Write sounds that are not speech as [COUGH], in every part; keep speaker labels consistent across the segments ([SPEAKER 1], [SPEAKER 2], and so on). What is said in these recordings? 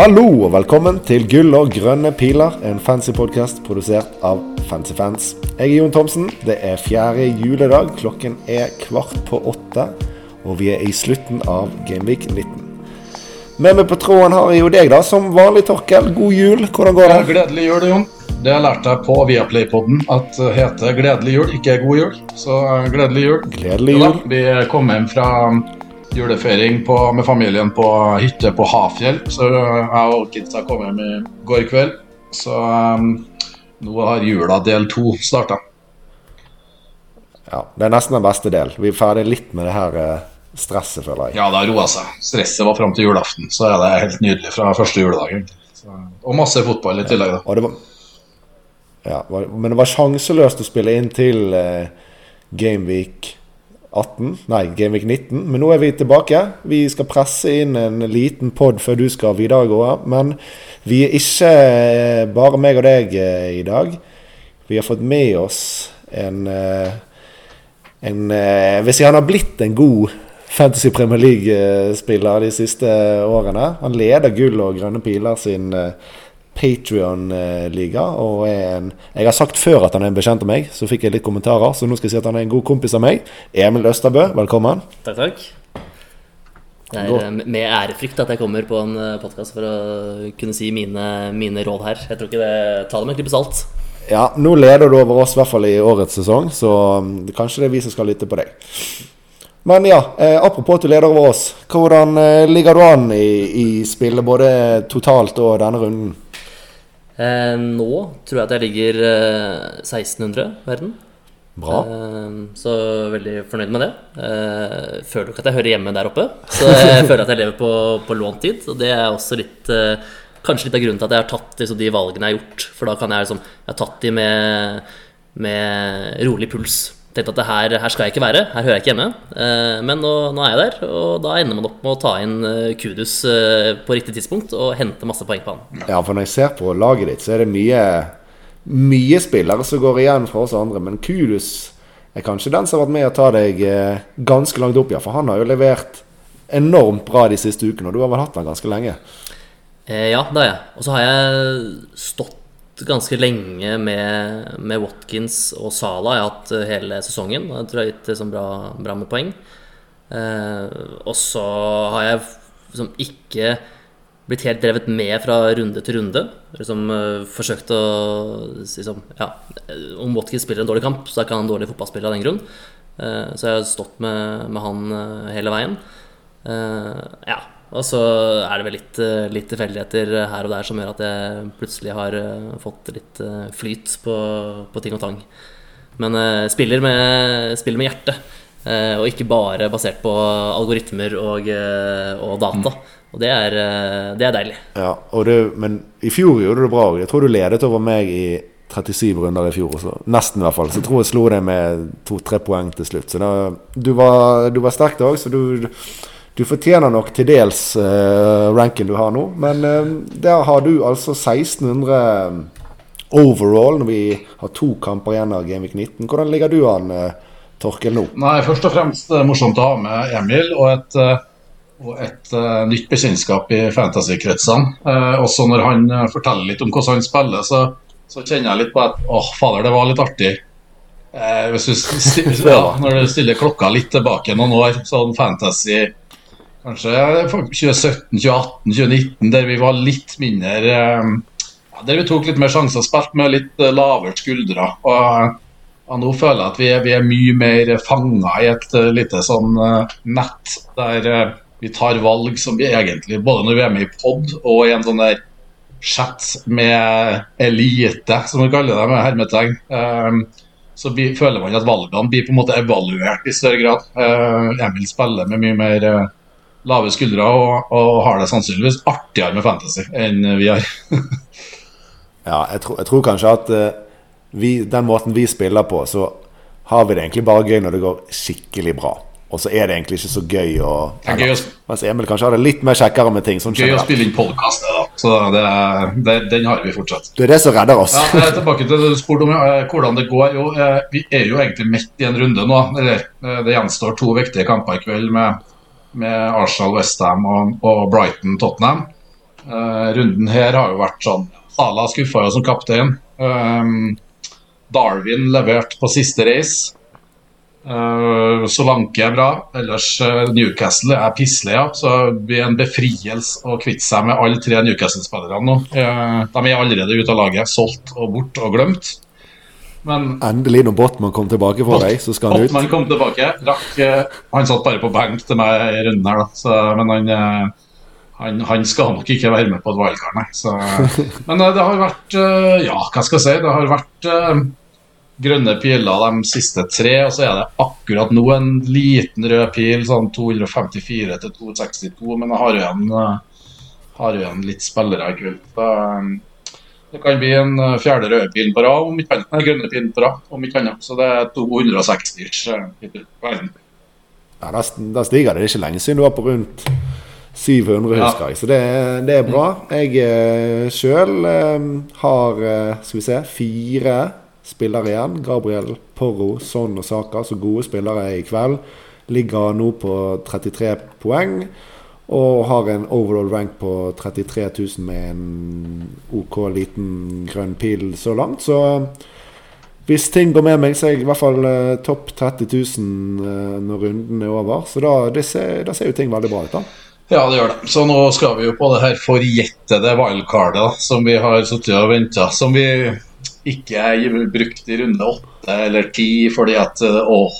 [SPEAKER 1] Hallo og velkommen til Gull og grønne piler, en fancy podkast produsert av Fancy Fans. Jeg er Jon Thomsen. Det er fjerde juledag. Klokken er kvart på åtte, og vi er i slutten av Gameweek 19. Med meg på tråden har jeg jo deg, da, som vanlig, Torkel. God jul. Hvordan går det?
[SPEAKER 2] Gledelig jul, Jon. Det lærte jeg på Viaplay-podden at det heter 'gledelig jul', ikke 'god jul'. Så uh, gledelig jul.
[SPEAKER 1] Gledelig jul.
[SPEAKER 2] Ja, Vi kom hjem fra julefeiring på, med familien på hytte på Hafjell. Så jeg og kidsa kom hjem i går kveld. Så um, nå har jula del to starta.
[SPEAKER 1] Ja, Det er nesten den beste del. Vi er ferdig litt med det her eh, stresset, føler jeg.
[SPEAKER 2] Ja, det har roa seg. Stresset var fram til julaften, så er det helt nydelig fra første juledag. og masse fotball i tillegg, da.
[SPEAKER 1] Og det var, ja, var- men det var sjanseløst å spille inn til eh, Gameweek 18, nei, Gameweek 19. Men nå er vi tilbake. Vi skal presse inn en liten pod før du skal videre, gå, Men vi er ikke eh, bare meg og deg eh, i dag. Vi har fått med oss en, eh, en Hvis han har blitt en god Fantasy Premier League-spiller de siste årene Han leder gull og grønne piler sin eh, Patrion-liga. Og er en Jeg har sagt før at han er en bekjent av meg, så fikk jeg litt kommentarer. Så nå skal jeg si at han er en god kompis av meg. Emil Østerbø, velkommen.
[SPEAKER 3] Takk, takk. Det er eh, med ærefrykt at jeg kommer på en podkast for å kunne si mine, mine råd her. Jeg tror ikke det tar det med en klype salt.
[SPEAKER 1] Ja, nå leder du over oss, i hvert fall i årets sesong, så mm, kanskje det er vi som skal lytte på deg. Men ja, eh, apropos at du leder over oss. Hvordan eh, ligger du an i, i spillet både totalt og denne runden?
[SPEAKER 3] Eh, nå tror jeg at jeg ligger eh, 1600 i verden.
[SPEAKER 1] Bra.
[SPEAKER 3] Eh, så veldig fornøyd med det. Eh, føler ikke at jeg hører hjemme der oppe, så jeg [LAUGHS] føler at jeg lever på, på lånt tid. Og det er også litt eh, Kanskje litt av grunnen til at jeg har tatt liksom, de valgene jeg har gjort. For da kan jeg liksom Jeg har tatt de med, med rolig puls. Tenkte at det her, her skal jeg ikke være, her hører jeg ikke hjemme. Eh, men nå, nå er jeg der, og da ender man opp med å ta inn eh, Kudus eh, på riktig tidspunkt og hente masse poeng på han.
[SPEAKER 1] Ja, for når jeg ser på laget ditt, så er det mye Mye spillere som går igjen fra oss andre. Men Kudus er kanskje den som har vært med å ta deg ganske langt opp, ja. For han har jo levert enormt bra de siste ukene, og du har vel hatt han ganske lenge.
[SPEAKER 3] Ja, det har jeg. Og så har jeg stått ganske lenge med, med Watkins og Sala. Jeg har hatt eh, hele sesongen. Jeg tror jeg har gitt liksom bra, bra med poeng. Eh, og så har jeg liksom ikke blitt helt drevet med fra runde til runde. Liksom eh, forsøkt å liksom, Ja, om Watkins spiller en dårlig kamp, så er ikke han en dårlig fotballspiller av den grunn. Eh, så jeg har stått med, med han eh, hele veien. Eh, ja, og så er det vel litt, eh, litt tilfeldigheter her og der som gjør at jeg plutselig har eh, fått litt eh, flyt på, på ting og tang. Men eh, spiller, med, spiller med hjertet, eh, og ikke bare basert på algoritmer og, og data. Og det er, det er deilig.
[SPEAKER 1] Ja, det, Men i fjor gjorde du det bra òg. Jeg tror du ledet over meg i 37 runder i fjor. Så, nesten, i hvert fall. Så jeg tror jeg slo deg med to-tre poeng til slutt. Så da, du var, du var sterk da òg, så du, du fortjener nok til dels uh, ranken du har nå. Men uh, der har du altså 1600 overall når vi har to kamper igjen av Gameweek 19. Hvordan ligger du an, uh, Torkel, nå?
[SPEAKER 2] Nei, først og fremst uh, morsomt å ha med Emil og et, eh, og et eh, nytt bekjentskap i fantasy-kretsene. Eh, også når han eh, forteller litt om hvordan han spiller, så, så kjenner jeg litt på at åh, fader, det var litt artig. Eh, hvis du stiller, [LAUGHS] ja, når du stiller klokka litt tilbake noen år, sånn fantasy kanskje 2017, 2018, 2019, der vi var litt mindre eh, Der vi tok litt mer sjanser, spilte med litt eh, lavere skuldre. Og og nå føler jeg at vi er, vi er mye mer fanga i et eh, lite sånn nett der vi tar valg som vi egentlig, både når vi er med i pod og i en sånn der chat med elite, som vi kaller det med hermetegn, så føler man at valgene blir på en måte evaluert i større grad. Emil spiller med mye mer lave skuldre og, og har det sannsynligvis artigere med fantasy enn vi har. [LAUGHS]
[SPEAKER 1] Ja, jeg tror, jeg tror kanskje at uh, vi, den måten vi spiller på, så har vi det egentlig bare gøy når det går skikkelig bra. Og så er det egentlig ikke så gøy å
[SPEAKER 2] gøy å,
[SPEAKER 1] Mens Emil kanskje har det litt mer kjekkere med ting. Sånn
[SPEAKER 2] gøy å spille inn podkast. Så det, det, den har vi fortsatt.
[SPEAKER 1] Det er det som redder oss.
[SPEAKER 2] Ja, tilbake til det du spurte om eh, hvordan det går. Jo, eh, vi er jo egentlig midt i en runde nå. Eller, det gjenstår to viktige kamper i kveld med, med Arsenal, Westham og, og Brighton, Tottenham. Uh, runden her har jo vært sånn Sala skuffa jo som kaptein. Um, Darwin leverte på siste race. Uh, Solanke er bra. Ellers uh, Newcastle er pisslige. Så det blir en befrielse å kvitte seg med alle tre Newcastle-spillerne nå. Uh, de er allerede ute av laget, solgt og bort og glemt.
[SPEAKER 1] Men Endelig, når Botman kom tilbake for deg, så skal han
[SPEAKER 2] ut. Botman kom tilbake. Rakk, han satt bare på benk til meg i runden her, da. Så, men han han, han, skal nok ikke være med på et wildcard, nei. Så, [LAUGHS] men det har vært Ja, hva skal jeg si? Det har vært grønne piler de siste tre, og så er det akkurat nå en liten rød pil, sånn 254 til 262, men jeg har igjen, eh, har igjen litt spillere i kveld. Det kan bli en eh, fjerde røde pil på rad, om ikke annet. Nei, grønne pil på rad, om ikke annet. Så det er 260 verden.
[SPEAKER 1] Ja, da, stiger det. Det er ikke lenge siden du var på rundt 700, husker jeg. Så det, det, er bra. Jeg eh, sjøl eh, har, skal vi se, fire spillere igjen. Gabriel Porro, Son og Saka, så gode spillere i kveld. Ligger nå på 33 poeng og har en overall rank på 33 000 med en OK liten grønn pil så langt. Så hvis ting går med meg, så er jeg i hvert fall uh, topp 30 000 uh, når runden er over. Så da, ser, da, ser, jo ting veldig bra ut, da.
[SPEAKER 2] Ja, det gjør det. Så nå skal vi jo på det her forjettede wildcardet som vi har sittet og venta. Som vi ikke brukte brukt i runde åtte eller ti fordi at åh,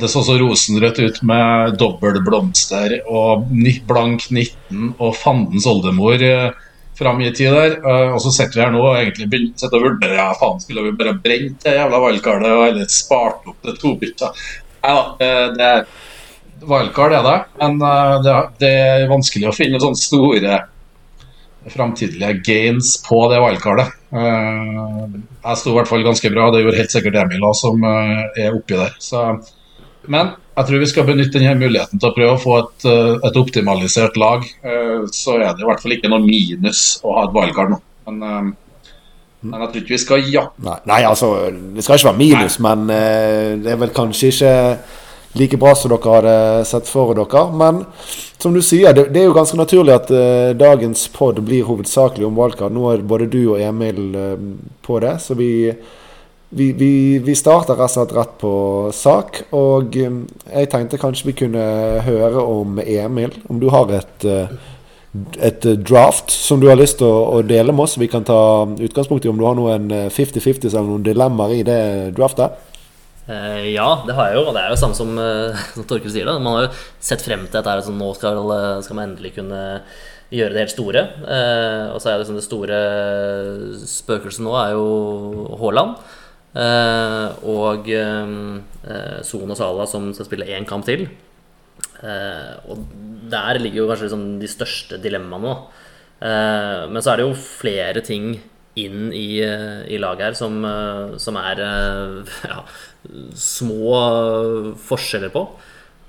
[SPEAKER 2] det så så rosenrødt ut med dobbel blomster og blank 19 og fandens oldemor eh, fram i tid der. Eh, og så sitter vi her nå og egentlig begynner å vurdere ja, faen, skulle vi bare brent det jævla valgkartet og heller spart opp det tobytta. Nei da, det er wildcard er det, men det er vanskelig å finne sånne store framtidige gains på det wildcardet. Eh, jeg sto i hvert fall ganske bra, det gjorde helt sikkert Emil også, som eh, er oppi der. Så, men jeg tror vi skal benytte denne muligheten til å prøve å få et, eh, et optimalisert lag. Så er det i hvert fall ikke noe minus å ha et wildcard nå. Men, men jeg tror ikke vi skal ja.
[SPEAKER 1] Nei, nei, altså, det skal ikke være minus, nei. men det er vel kanskje ikke like bra som dere hadde sett for dere. Men som du sier, det, det er jo ganske naturlig at uh, dagens pod blir hovedsakelig om valgkart. Nå er både du og Emil uh, på det, så vi, vi, vi, vi starter rett og slett rett på sak. Og um, jeg tenkte kanskje vi kunne høre om Emil, om du har et uh, et draft som du har lyst til å, å, dele med oss. Vi kan ta utgangspunkt i om du har noen 50-50 eller noen dilemmaer i det draftet.
[SPEAKER 3] Uh, ja, det har jeg jo. Og det er jo samme som, uh, [LAUGHS] som Torkel sier. da Man har jo sett frem til dette. Altså, nå skal, skal, man endelig kunne gjøre det helt store. Og så er det, sånn, det store spøkelset nå er jo Haaland. og Son og Sala som skal spille én kamp til. og der ligger jo kanskje liksom de største dilemmaene nå. men så er det jo flere ting inn i, i laget her som, som er [LAUGHS] ja, små forskjeller på.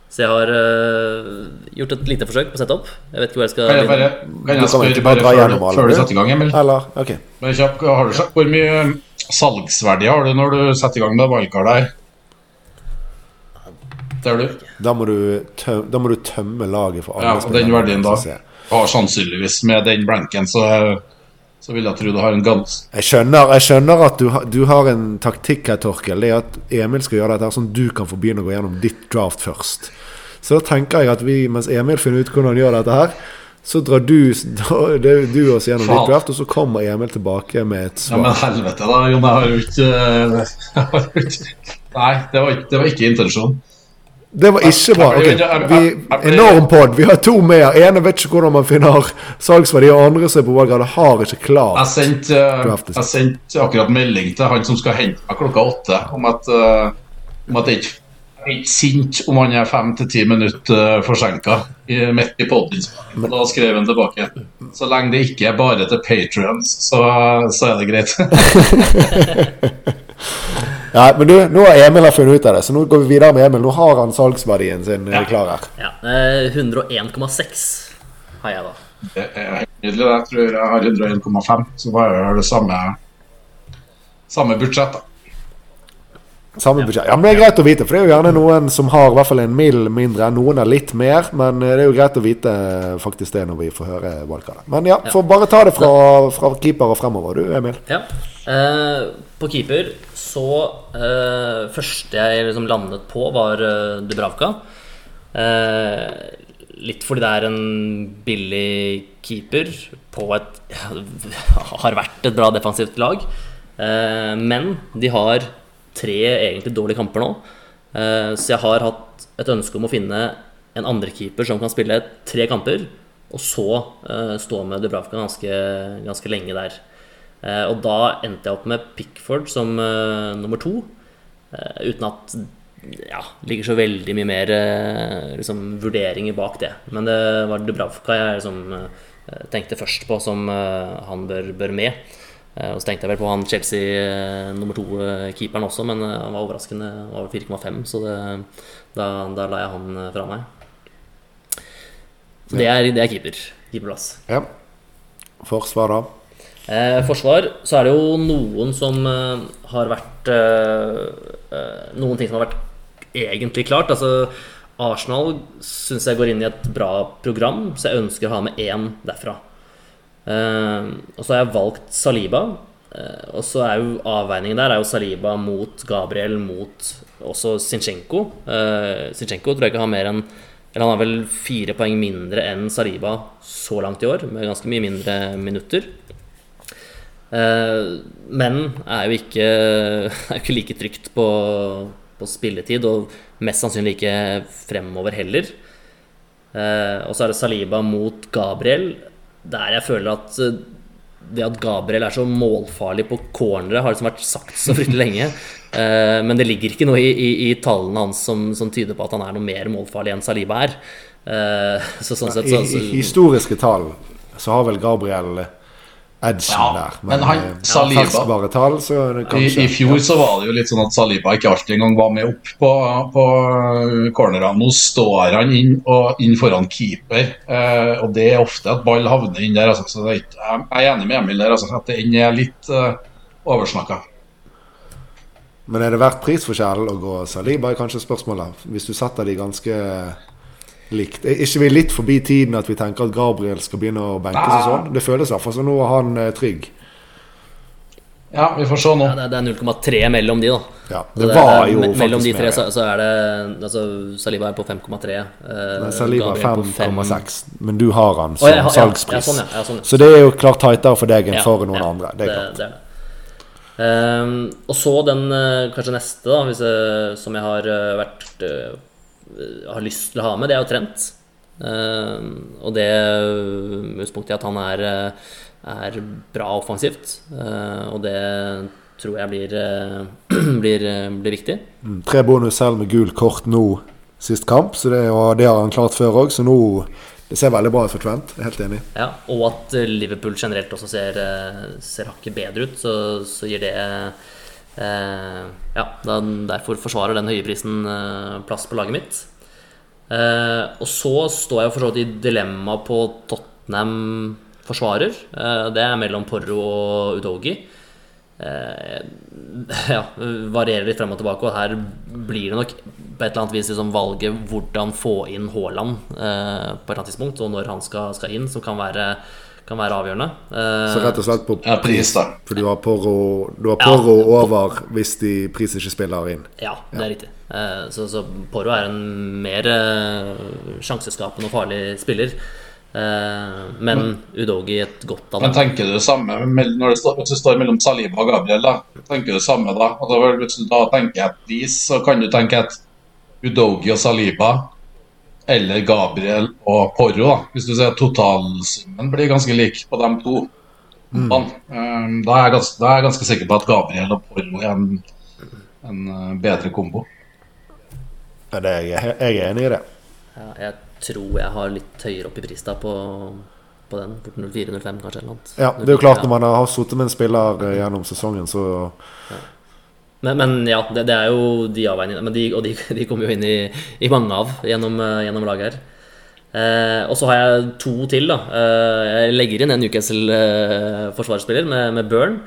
[SPEAKER 3] Så jeg har uh, gjort et lite forsøk på å sette opp. Jeg vet ikke hvor jeg skal
[SPEAKER 2] Kan jeg bare, kan jeg spørre bare før, før, du setter i gang, Emil?
[SPEAKER 1] Eller, okay.
[SPEAKER 2] kjapp, har du, hvor mye salgsverdi har du når du setter i gang med wildcard her? Der du?
[SPEAKER 1] Da må du, tømme, da må du tømme laget for alle
[SPEAKER 2] ja, og Den verdien da har sannsynligvis med den blanken så så vil jeg tro du har en gans.
[SPEAKER 1] Jeg skjønner, jeg skjønner at du, du, har en taktikk her, Torkel. Det er at Emil skal gjøre dette sånn du kan få begynne å gå gjennom ditt draft først. Så da tenker jeg at vi, mens Emil finner ut hvordan han gjør dette her, så drar du, [LAUGHS] du oss gjennom ditt draft, og så kommer Emil tilbake med et
[SPEAKER 2] svar. Ja, Men helvete, da, Jon. [LAUGHS] Jeg har jo ikke Nei, det var, det var ikke intensjonen.
[SPEAKER 1] Det var ikke bra. Okay. Vi, enorm pod. Vi har to mer. Ene vet ikke hvordan man finner salgsverdi, og andre som er på valggrad, har ikke klart
[SPEAKER 2] Jeg sendte uh, sendt akkurat melding til han som skal hente meg klokka åtte, om at, uh, om at jeg ikke er sint om han er fem til ti minutter uh, forsinka midt i poden. Da skrev han tilbake. Så lenge det ikke er bare til patrions, så, så er det greit. [LAUGHS] [LAUGHS]
[SPEAKER 1] Nei, men du, nå har Emil har funnet ut av det, så nå går vi videre med Emil. Nå har han salgsverdien sin
[SPEAKER 3] ja.
[SPEAKER 1] klar her.
[SPEAKER 3] Ja, 101,6 har jeg, da.
[SPEAKER 2] Det er helt nydelig. Jeg tror jeg har 101,5, så bare har det samme, samme budsjett, da.
[SPEAKER 1] Samme budsjett. Ja, men Det er greit å vite, for det er jo gjerne noen som har i hvert fall en mill mindre. Noen har litt mer, men eh, det er jo greit å vite eh, faktisk det når vi får høre valgene. Men ja, får bare ta det fra, fra keeper og fremover, du Emil.
[SPEAKER 3] Ja. Eh, på keeper så eh, Første jeg liksom landet på, var eh, Dubravka. Eh, litt fordi det er en billig keeper på et [LAUGHS] Har vært et bra defensivt lag. Eh, men de har tre egentlig dårlige kamper nå. Eh, så jeg har hatt et ønske om å finne en andrekeeper som kan spille tre kamper, og så eh, stå med Dubravka ganske, ganske lenge der. Eh, og da endte jeg opp med Pickford som nummer to. Uten at ja, ligger så veldig mye mer liksom, vurderinger bak det. Men det var Dubravka jeg liksom, tenkte først på som han bør, bør med. Og så tenkte jeg vel på han Chelsea nummer to-keeperen også, men han var overraskende over 4,5, så det, da, da, la jeg han fra meg. Så det er, det er keeper. Keeperplass.
[SPEAKER 1] Ja. Forsvar, da?
[SPEAKER 3] Eh, forsvar så er det jo noen som eh, har vært eh, eh, Noen ting som har vært egentlig klart. Altså Arsenal syns jeg går inn i et bra program, så jeg ønsker å ha med én derfra. Eh, og så har jeg valgt Saliba. Eh, og så er jo avveiningen der er jo Saliba mot Gabriel mot også Sinchenko. Sinchenko tror jeg ikke har mer enn eller han har vel fire poeng mindre enn Saliba så langt i år, med ganske mye mindre minutter. Eh, men er jo ikke, [LAUGHS] er ikke like trygt på, på, spilletid, og mest sannsynlig ikke fremover heller. Eh, og så er det Saliba mot Gabriel, der jeg føler at eh, det at Gabriel er så målfarlig på cornere, har liksom vært sagt så fryktelig lenge. [LAUGHS] Men det ligger ikke noe i, i, i tallene hans som, som, tyder på at han er noe mer målfarlig enn Saliba er.
[SPEAKER 1] Så sånn sett, så, så, I, I historiske tall så har vel Gabriel edgen ja, der.
[SPEAKER 2] Men, men han, eh, Saliba
[SPEAKER 1] tall,
[SPEAKER 2] kanskje, I, I, fjor så var det jo litt sånn at Saliba ikke alltid engang var med opp på, på cornerne. Nå står han inn, og inn foran keeper, eh, og det er ofte at ball havner inn der. Altså, så er, jeg er enig med Emil der, altså, at den er litt eh, oversnakka.
[SPEAKER 1] Men er det verdt prisforskjellen å gå Saliba, er kanskje spørsmålet. Hvis du setter de ganske likt. Er ikke vi litt forbi tiden at vi tenker at Gabriel skal begynne å benkes og sånn? Det føles iallfall som nå er han eh, trygg.
[SPEAKER 2] Ja, vi får se nå.
[SPEAKER 3] Ja, det er 0,3 mellom de, da.
[SPEAKER 1] Ja, det, det var jo
[SPEAKER 3] Mellom de tre så, så, er det altså, Saliba er på 5,3.
[SPEAKER 1] Eh, Saliba er 5,6. Men du har han som oh, ja, salgspris. Sånn, sånn, så det er jo klart tightere for deg enn for noen andre. Det er klart. Det, det er
[SPEAKER 3] um, og så den uh, kanskje neste, da, jeg, som jeg har vært uh, Eh, har lyst til å ha med, det er jo Trent. Uh, og det med utgangspunkt i at han er, eh, er bra offensivt. Og det tror jeg blir, [CLEARS THROAT] blir, blir viktig.
[SPEAKER 1] Mm, tre bonus selv med gul kort nå sist kamp, så det, og det har han klart før òg. Så nå det ser veldig bra ut for Trent. Jeg er helt enig.
[SPEAKER 3] Ja, Og at Liverpool generelt også ser, ser hakket bedre ut, så, så gir det Eh, ja, derfor forsvarer den høye prisen eh, plass på laget mitt. Eh, og så står jeg for så vidt i dilemma på Tottenham forsvarer. det er mellom Porro og Udogi. ja, varierer litt frem og tilbake, og her blir det nok på et eller annet vis liksom valget hvordan få inn Haaland på et eller annet tidspunkt, og når han skal, skal inn, som kan være kan være avgjørende.
[SPEAKER 1] Så rett og slett på
[SPEAKER 2] ja, pris, da.
[SPEAKER 1] For du har Porro, du har Porro ja. over hvis de pris ikke spiller inn?
[SPEAKER 3] Ja, det er riktig. Eh, så, så Porro er en mer eh, sjanseskapende og farlig spiller. Eh, men Udogi et godt
[SPEAKER 2] annet. Men tenker du det samme når det står, hvis det står mellom Saliba og Gabriel? da Tenker du det samme da? Og da, hvis du da tenker et vis, så kan du tenke at Udogi og Saliba eller Gabriel og Porro. Da. Hvis du ser totalsummen blir ganske lik på dem to. Mm. Um, da, er jeg ganske, da er jeg ganske sikker på at Gabriel og Porro er en, en uh, bedre kombo.
[SPEAKER 1] Ja, det er jeg, jeg er enig i det.
[SPEAKER 3] Ja, jeg tror jeg har litt høyere opp i pris da på, på den. 04-05 kanskje. eller noe.
[SPEAKER 1] Ja, det er jo klart når man har sittet med en spiller uh, gjennom sesongen, så ja.
[SPEAKER 3] Men, men, ja, det, det, er jo de avveiningene. De, og de, [LAUGHS] de kommer jo inn i, i mange av gjennom, eh, gjennom laget her. Eh, og så har jeg to til. da eh, Jeg legger inn en Newcastle-forsvarsspiller med, med Burn.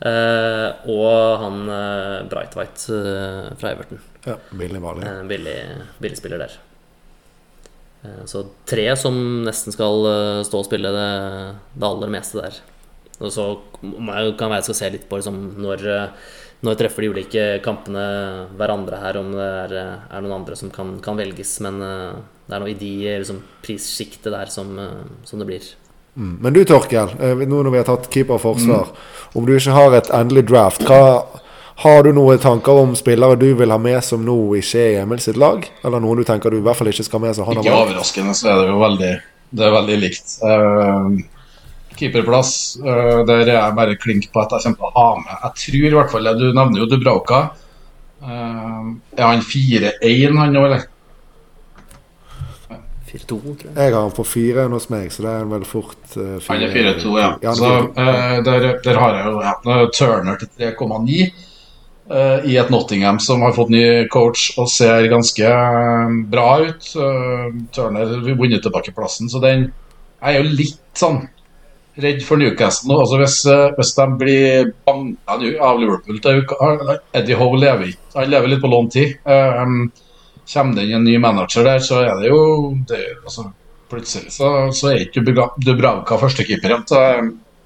[SPEAKER 3] Eh, og han eh, White eh, fra Everton.
[SPEAKER 1] Ja, billig
[SPEAKER 3] billig, billig spiller der. Eh, Så tre som nesten skal eh, stå og spille det, det aller meste der. Og så kan være skal se litt på liksom, når, eh, når treffer de ulike kampene hverandre her, om det er, eh, er noen andre som kan, kan velges. Men eh, det er noe i de liksom, prissjiktet der som, som det blir.
[SPEAKER 1] Mm. Men du Torkel, nå når vi har tatt keeper og forsvar, om du ikke har et endelig draft, hva, har du noen tanker om spillere du vil ha med som nå ikke er i Emil sitt lag? Eller noen du tenker du i hvert fall ikke skal ha med som han har
[SPEAKER 2] Ikke
[SPEAKER 1] valgt?
[SPEAKER 2] overraskende så er det jo veldig, det er veldig likt. Eh, keeperplass, uh, der er jeg bare klink på at jeg kommer til å ha med Jeg tror i hvert fall. Du nevner jo Dubrauka. Uh, er han 4-1 han nå, eller?
[SPEAKER 3] 4-2, tror jeg.
[SPEAKER 1] Jeg har han på 4 hos meg, så det er vel fort uh,
[SPEAKER 2] Han er 4-2, ja.
[SPEAKER 1] han er
[SPEAKER 2] Så
[SPEAKER 1] 4-2.
[SPEAKER 2] eh, der, der har jeg jo ja, Turner til 3,9 eh, i et Nottingham som har fått ny coach og ser ganske eh, bra ut. Eh, Turner vil vunnet tilbake plassen, så den jeg er jo litt sånn redd for Newcastle nå. Altså hvis, eh, hvis de blir banka av Liverpool til uka Eddie Howe lever ikke. Han lever litt på lånt tid. Um, Kommer det inn en ny manager der, så er det jo det, altså, Plutselig så, så er ikke Dubravka førstekeeperen.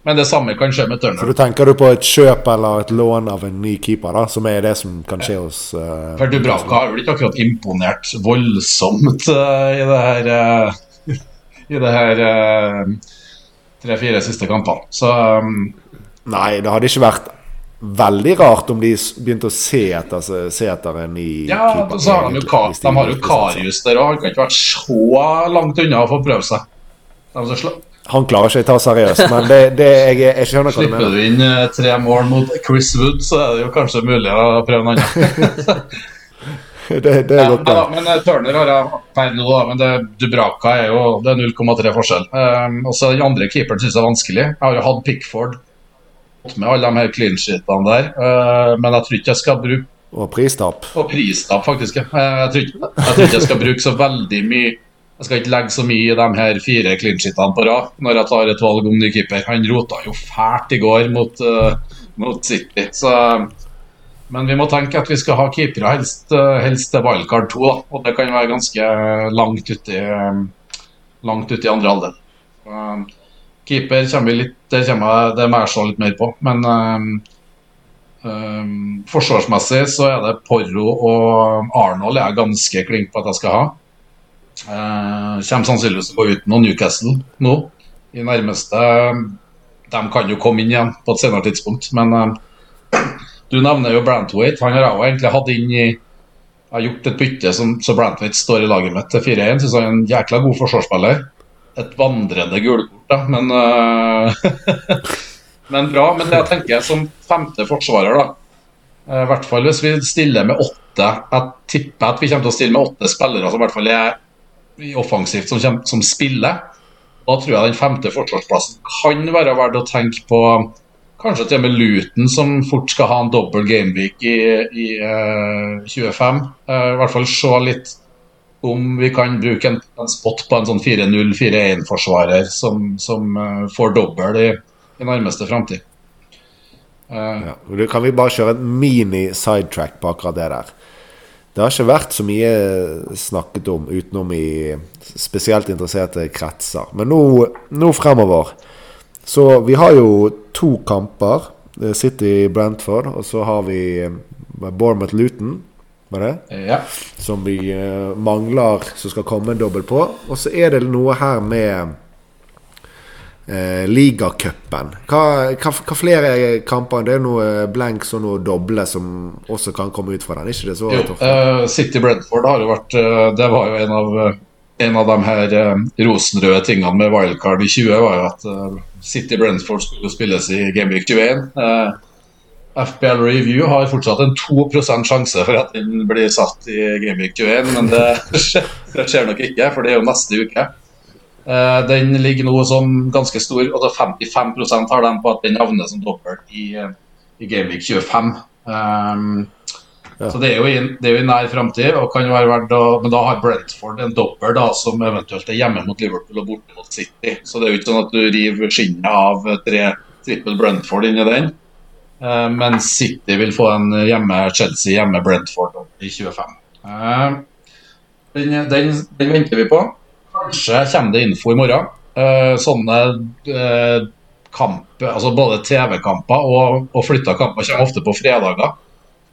[SPEAKER 2] Men det samme kan skje med
[SPEAKER 1] Så du tenker du på et kjøp eller et lån av en ny keeper, da, som er det som kan skje hos uh,
[SPEAKER 2] For Dubravka har vel ikke akkurat imponert voldsomt uh, i det her uh, I det her eh, [LAUGHS] tre-fire siste kampene. Så um,
[SPEAKER 1] Nei, det hadde ikke vært veldig rart om de begynte å se etter, se etter en ny
[SPEAKER 2] ja,
[SPEAKER 1] keeper.
[SPEAKER 2] så har de jo,
[SPEAKER 1] de
[SPEAKER 2] de har jo
[SPEAKER 1] satser.
[SPEAKER 2] Karius der òg. Han kan ikke vært så langt unna å få prøve seg.
[SPEAKER 1] Han klarer ikke å ta seriøst, men det, det jeg, jeg skjønner hva du
[SPEAKER 2] Slipper du inn eh, tre mål mot Chris Wood, så er det jo kanskje mulig å prøve noe annet. [LAUGHS] [LAUGHS]
[SPEAKER 1] Det, det er godt,
[SPEAKER 2] Ja, da, men eh, Turner har jeg per nå, da, men det, Dubraka er jo det er 0,3 forskjell. Um, også Den andre keeperen syns jeg er vanskelig. Jeg har jo hatt Pickford med alle de her clean sheetene der, uh, men jeg tror ikke jeg skal bruke
[SPEAKER 1] Og pristap.
[SPEAKER 2] Og pristap, faktisk. Eh, Jeg tror, ikke, jeg tror ikke jeg skal bruke så veldig mye Jeg skal ikke legge så mye i de her fire clean sheetene på rad når jeg tar et valg om ny keeper. Han rota jo fælt i går mot, uh, mot City. Så men vi må tenke at vi skal ha keepere helst, eh, helst til wildcard 2, da. og det kan være ganske langt uti langt ut i andre halvdel. Keeper kommer vi litt, det, kommer, jeg- det må jeg se litt mer på. Men um, forsvarsmessig så er det Porro og Arnold jeg er ganske klink på at jeg skal ha. Uh, kommer sannsynligvis til å gå uten noen Newcastle nå. I nærmeste De kan jo komme inn igjen på et senere tidspunkt, men du nevner jo Brantwaite. Han har jeg egentlig hatt inn i Jeg har gjort et bytte som, så Brantwaite står i laget mitt til 4-1. Syns han er en jækla god forsvarsspiller. Et vandrende gulkort, da, men uh, [LAUGHS] Men bra. Men det jeg tenker som femte forsvarer, da eh, I hvert fall hvis vi stiller med åtte Jeg tipper at vi kommer til å stille med åtte spillere som i hvert fall er offensivt som, kommer, som spiller. Da tror jeg den femte forsvarsplassen kan være verdt å tenke på Kanskje til og med Luton, som fort skal ha en dobbel gameweek i, i uh, 25. Uh, I hvert fall se litt om vi kan bruke en, en spot på en sånn 4-0-4-1-forsvarer som, som uh, får dobbel i, i nærmeste framtid. Eh,
[SPEAKER 1] Ja. det Kan vi bare kjøre en mini-sidetrack på akkurat det der? Det har ikke vært så mye snakket om utenom i spesielt interesserte kretser. Men nå, nå fremover Så vi har jo to kamper. eh, City Brentford, og så har vi eh, Bournemouth Luton. Var det?
[SPEAKER 2] ja.
[SPEAKER 1] Som vi eh, mangler, som skal komme en dobbel på. Og så er det noe her med eh, ligacupen. Hva, hva, hva flere kamper? Det er noe blanks og noe doble som også kan komme ut fra den. Ikke det så?
[SPEAKER 2] Jo, eh, City Brentford har jo vært Det var jo en av, en av de her eh, rosenrøde tingene med wildcard i 20, var jo at eh, City Brentford skulle spilles i Gameweek 21. Eh, FBL Review har fortsatt en 2% sjanse for at den blir satt i Gameweek 21, men [LAUGHS] det, skjer- det skjer nok ikke, for det er jo neste uke. Den ligger nå som ganske stor, altså 55% har de på at den havner som dobbelt i, i Gameweek 25. Um,
[SPEAKER 1] Ja.
[SPEAKER 2] Så det er i, det er jo i nær framtid, Men da har Brentford en dobbel som eventuelt er hjemme mot Liverpool og borte mot City. Så det er jo ikke sånn at du river skinnet av tre trippel Brentford inni den. Eh, men City vil få en hjemme Chelsea, hjemme Brentford i 25. Eh, den, den, den venter vi på. Kanskje kommer det info i morgen. Eh, sånne eh, kamp, altså både TV-kamper og, og flytta kamper kommer ofte på fredager.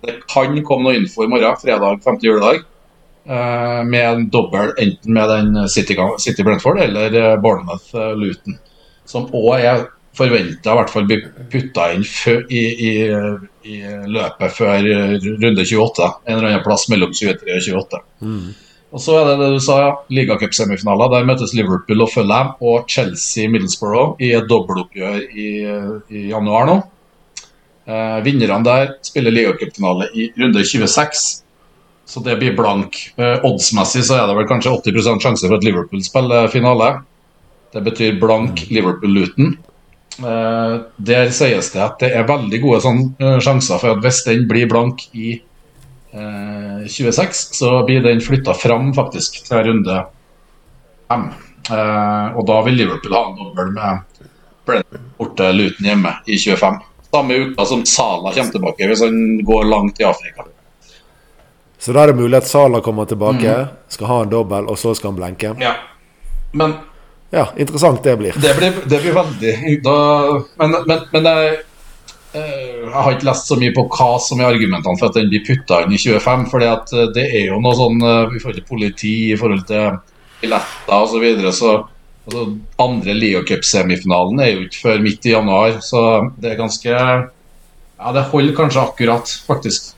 [SPEAKER 2] Det kan komme noe info i morgen, fredag 5. juledag, eh, med en dobbel enten med den City, City Brentford eller eh, Bournemouth eh, Luton. Som òg er forventa å bli putta inn i, i, i, løpet før runde 28. En eller annen plass mellom 23 og 28. Mm. Og så er det det du sa, ja. Ligacupsemifinaler. Der møtes Liverpool og Fulham og Chelsea-Middlesbrough i et dobbeltoppgjør i, i januar nå. Eh, vinnerne der spiller ligacupfinale i runde 26, så det blir blank. Eh, oddsmessig så er det vel kanskje 80% sjanse for at Liverpool spiller finale. Det betyr blank Liverpool-Luton. Eh, der sies det at det er veldig gode sånn, eh, sjanser for at hvis den blir blank i 26, eh, så blir den flytta fram faktisk til runde 5. Eh, og da vil Liverpool ha en dobbel med Brennan borte Luton hjemme i 25. Samme uka som Sala kommer tilbake, hvis han går langt i Afrika.
[SPEAKER 1] Så da er det mulig at Sala kommer tilbake, mm. skal ha en dobbel, og så skal han blenke?
[SPEAKER 2] Ja. Men
[SPEAKER 1] Ja, interessant det blir.
[SPEAKER 2] Det blir, det blir veldig da, Men, men, men er Eh, jeg har ikke lest så mye på hva som er argumentene for at den blir putta inn i 25. For eh, det er jo noe sånn eh, i forhold til politi, i forhold til billetter osv. Så, videre, så altså, andre ligacup-semifinalen er jo ikke før midt i januar. Så det er ganske Ja, det holder kanskje akkurat, faktisk.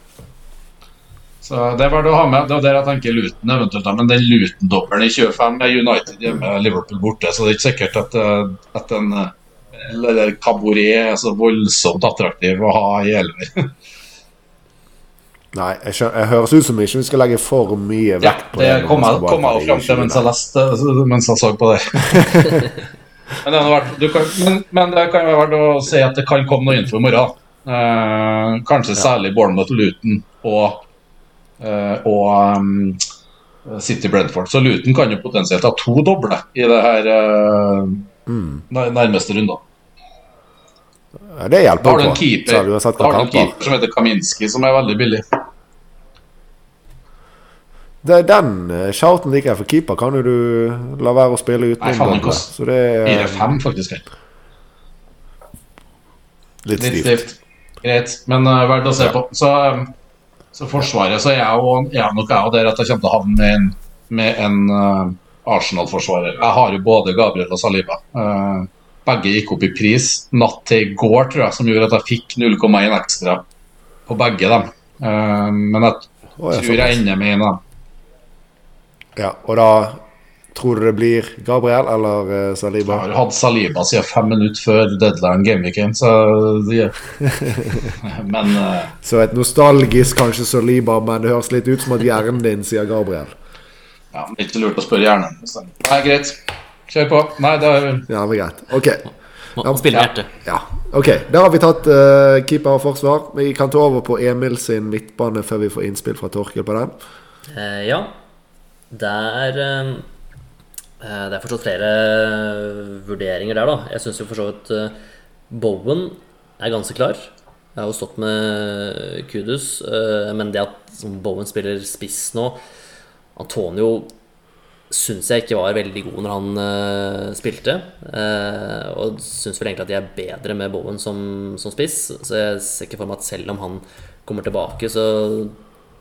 [SPEAKER 2] Så Det er verdt å ha med. Det er der jeg tenker Luton eventuelt. Men den Luton-dobbelen i 25 er United hjemme, Liverpool borte. Så det er ikke sikkert at, at en eller Caboret er så voldsomt attraktiv å ha i elver. [LAUGHS]
[SPEAKER 1] Nei, jeg, skjønner, jeg, høres ut som ikke vi skal legge for mye vekt
[SPEAKER 2] på det. Ja, det kom jeg, kom fram til mens jeg leste mens jeg så på det. [LAUGHS] men, det vært, kan, men, men, det kan være verdt å si at det kan komme noe info i morgen. Eh, kanskje ja. særlig Bournemouth Luton og, eh, og um, City Brentford. Så Luton kan jo potensielt ha to doble i det her eh, mm. nærmeste runden.
[SPEAKER 1] Det hjelper
[SPEAKER 2] på. Da har du en keeper, har du en keeper som heter Kaminski, som er veldig billig.
[SPEAKER 1] Det, den uh, shouten liker jeg for keeper. Kan jo du la være å spille uten
[SPEAKER 2] Nei, så det er 4-5, faktisk.
[SPEAKER 1] Litt, Litt stivt.
[SPEAKER 2] Greit, men uh, verdt å se ja. på. Så, um, så, Forsvaret så er jeg, jo, jeg nok jeg der at jeg kommer til å havne med en, med en uh, Arsenal-forsvarer. Jeg har jo både Gabriel og Saliba. Uh, begge gikk opp i pris natt til i går, tror jeg, som gjorde at jeg fikk 0,1 ekstra på begge dem. Uh, men jeg oh, jeg tror jeg ender med en av dem.
[SPEAKER 1] Ja, og da tror du det blir Gabriel eller uh, Saliba?
[SPEAKER 2] Jeg har hatt Saliba siden fem minutter før deadline game weekend, så det [LAUGHS] Men uh,
[SPEAKER 1] Så et nostalgisk kanskje Saliba, men det høres litt ut som at hjernen din sier Gabriel.
[SPEAKER 2] Ja, men Ikke lurt å spørre hjernen. Det er greit. Kjør på. Nei, det er
[SPEAKER 1] Ja, men greit. Ok.
[SPEAKER 3] Må spille hjertet.
[SPEAKER 1] Ja. Ok, Da har vi tatt uh, keeper og forsvar. Vi kan ta over på Emil sin midtbane før vi får innspill fra Torkel på den.
[SPEAKER 3] Uh, ja. Det er uh, Det er fortsatt flere vurderinger der, da. Jeg syns jo for så vidt Bowen er ganske klar. Jeg har jo stått med Kudus, men det at Bowen spiller spiss nå Antonio syns jeg ikke var veldig god når han uh, spilte. Uh, og syns vel egentlig at de er bedre med Bowen som, som, spiss. Så jeg ser ikke for meg at selv om han kommer tilbake, så